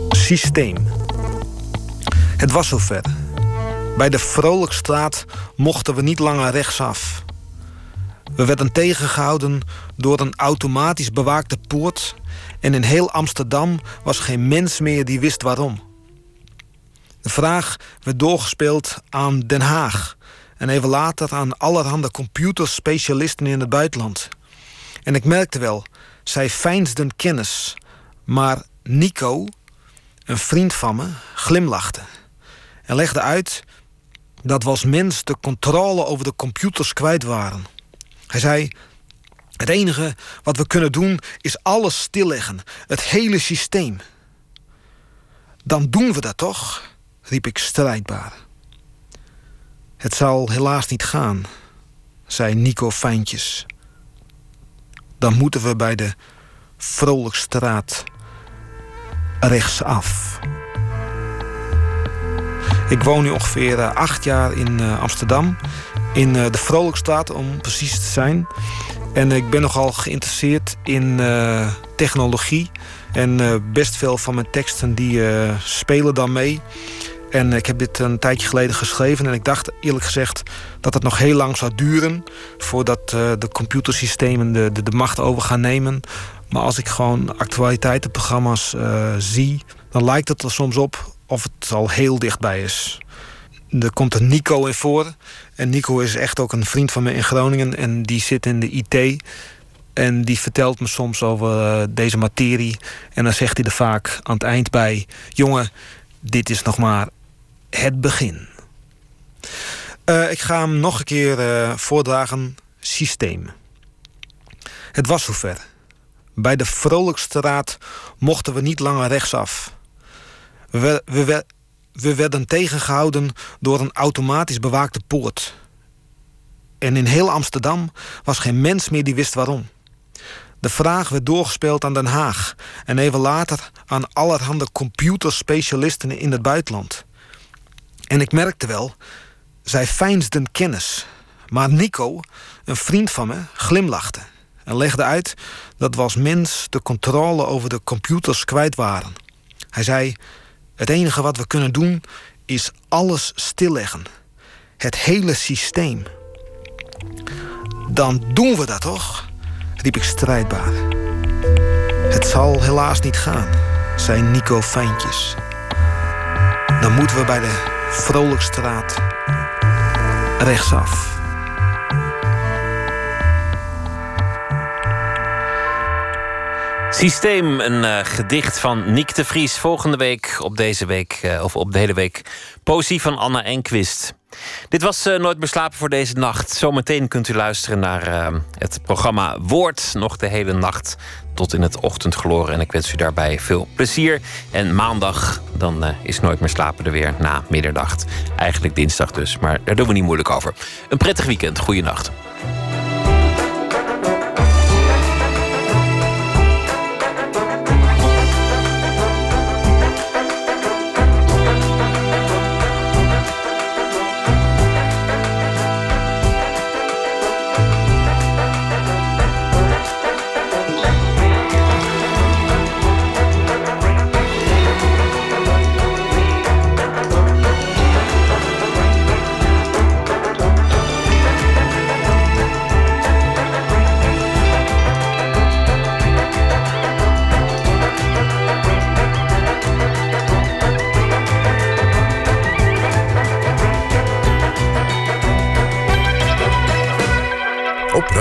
Systeem. Het was zover. Bij de Vrolijkstraat mochten we niet langer rechtsaf. We werden tegengehouden door een automatisch bewaakte poort... en in heel Amsterdam was geen mens meer die wist waarom. De vraag werd doorgespeeld aan Den Haag... en even later aan allerhande computerspecialisten in het buitenland. En ik merkte wel, zij veinsden kennis... maar Nico, een vriend van me, glimlachte... en legde uit dat we als mens de controle over de computers kwijt waren. Hij zei: Het enige wat we kunnen doen is alles stilleggen, het hele systeem. Dan doen we dat toch? riep ik strijdbaar. Het zal helaas niet gaan, zei Nico fijntjes. dan moeten we bij de Vrolijkstraat rechtsaf. Ik woon nu ongeveer eh, acht jaar in eh, Amsterdam. In eh, de Vrolijkstraat, om precies te zijn. En ik ben nogal geïnteresseerd in technologie. En best veel van mijn teksten die spelen dan mee. En ik heb dit een tijdje geleden geschreven. En ik dacht eerlijk gezegd dat het nog heel lang zou duren... voordat de computersystemen de, de, de macht over gaan nemen. Maar als ik gewoon actualiteitenprogramma's zie... dan lijkt het er soms op of het al heel dichtbij is. Er komt een Nico in voor. En Nico is echt ook een vriend van me in Groningen. En die zit in de IT. En die vertelt me soms over eh, deze materie. En dan zegt hij er vaak aan het eind bij... jongen, dit is nog maar het begin. Eh, ik ga hem nog een keer eh, voordragen. Systeem. Het was zover. Bij de Vrolijkstraat mochten we niet langer rechtsaf. We, we, we werden tegengehouden door een automatisch bewaakte poort. En in heel Amsterdam was geen mens meer die wist waarom. De vraag werd doorgespeeld aan Den Haag en even later aan allerhande computerspecialisten in het buitenland. En ik merkte wel, zij feinsden kennis. Maar Nico, een vriend van me, glimlachte en legde uit dat we als mens de controle over de computers kwijt waren. Hij zei: Het enige wat we kunnen doen is alles stilleggen. Het hele systeem. Dan doen we dat toch? riep ik strijdbaar. Het zal helaas niet gaan, zei Nico fijntjes. Dan moeten we bij de Vrolijkstraat rechtsaf. Systeem, een eh, gedicht van Niek de Vries. Volgende week op deze week, eh, of op de hele week, poëzie van Anna Enquist. Dit was eh, Nooit meer slapen voor deze nacht. Zometeen kunt u luisteren naar het programma Woord. Nog de hele nacht tot in het ochtendgloren. En ik wens u daarbij veel plezier. En maandag, dan is Nooit meer slapen er weer na middernacht. Eigenlijk dinsdag dus, maar daar doen we niet moeilijk over. Een prettig weekend. Goeienacht. Op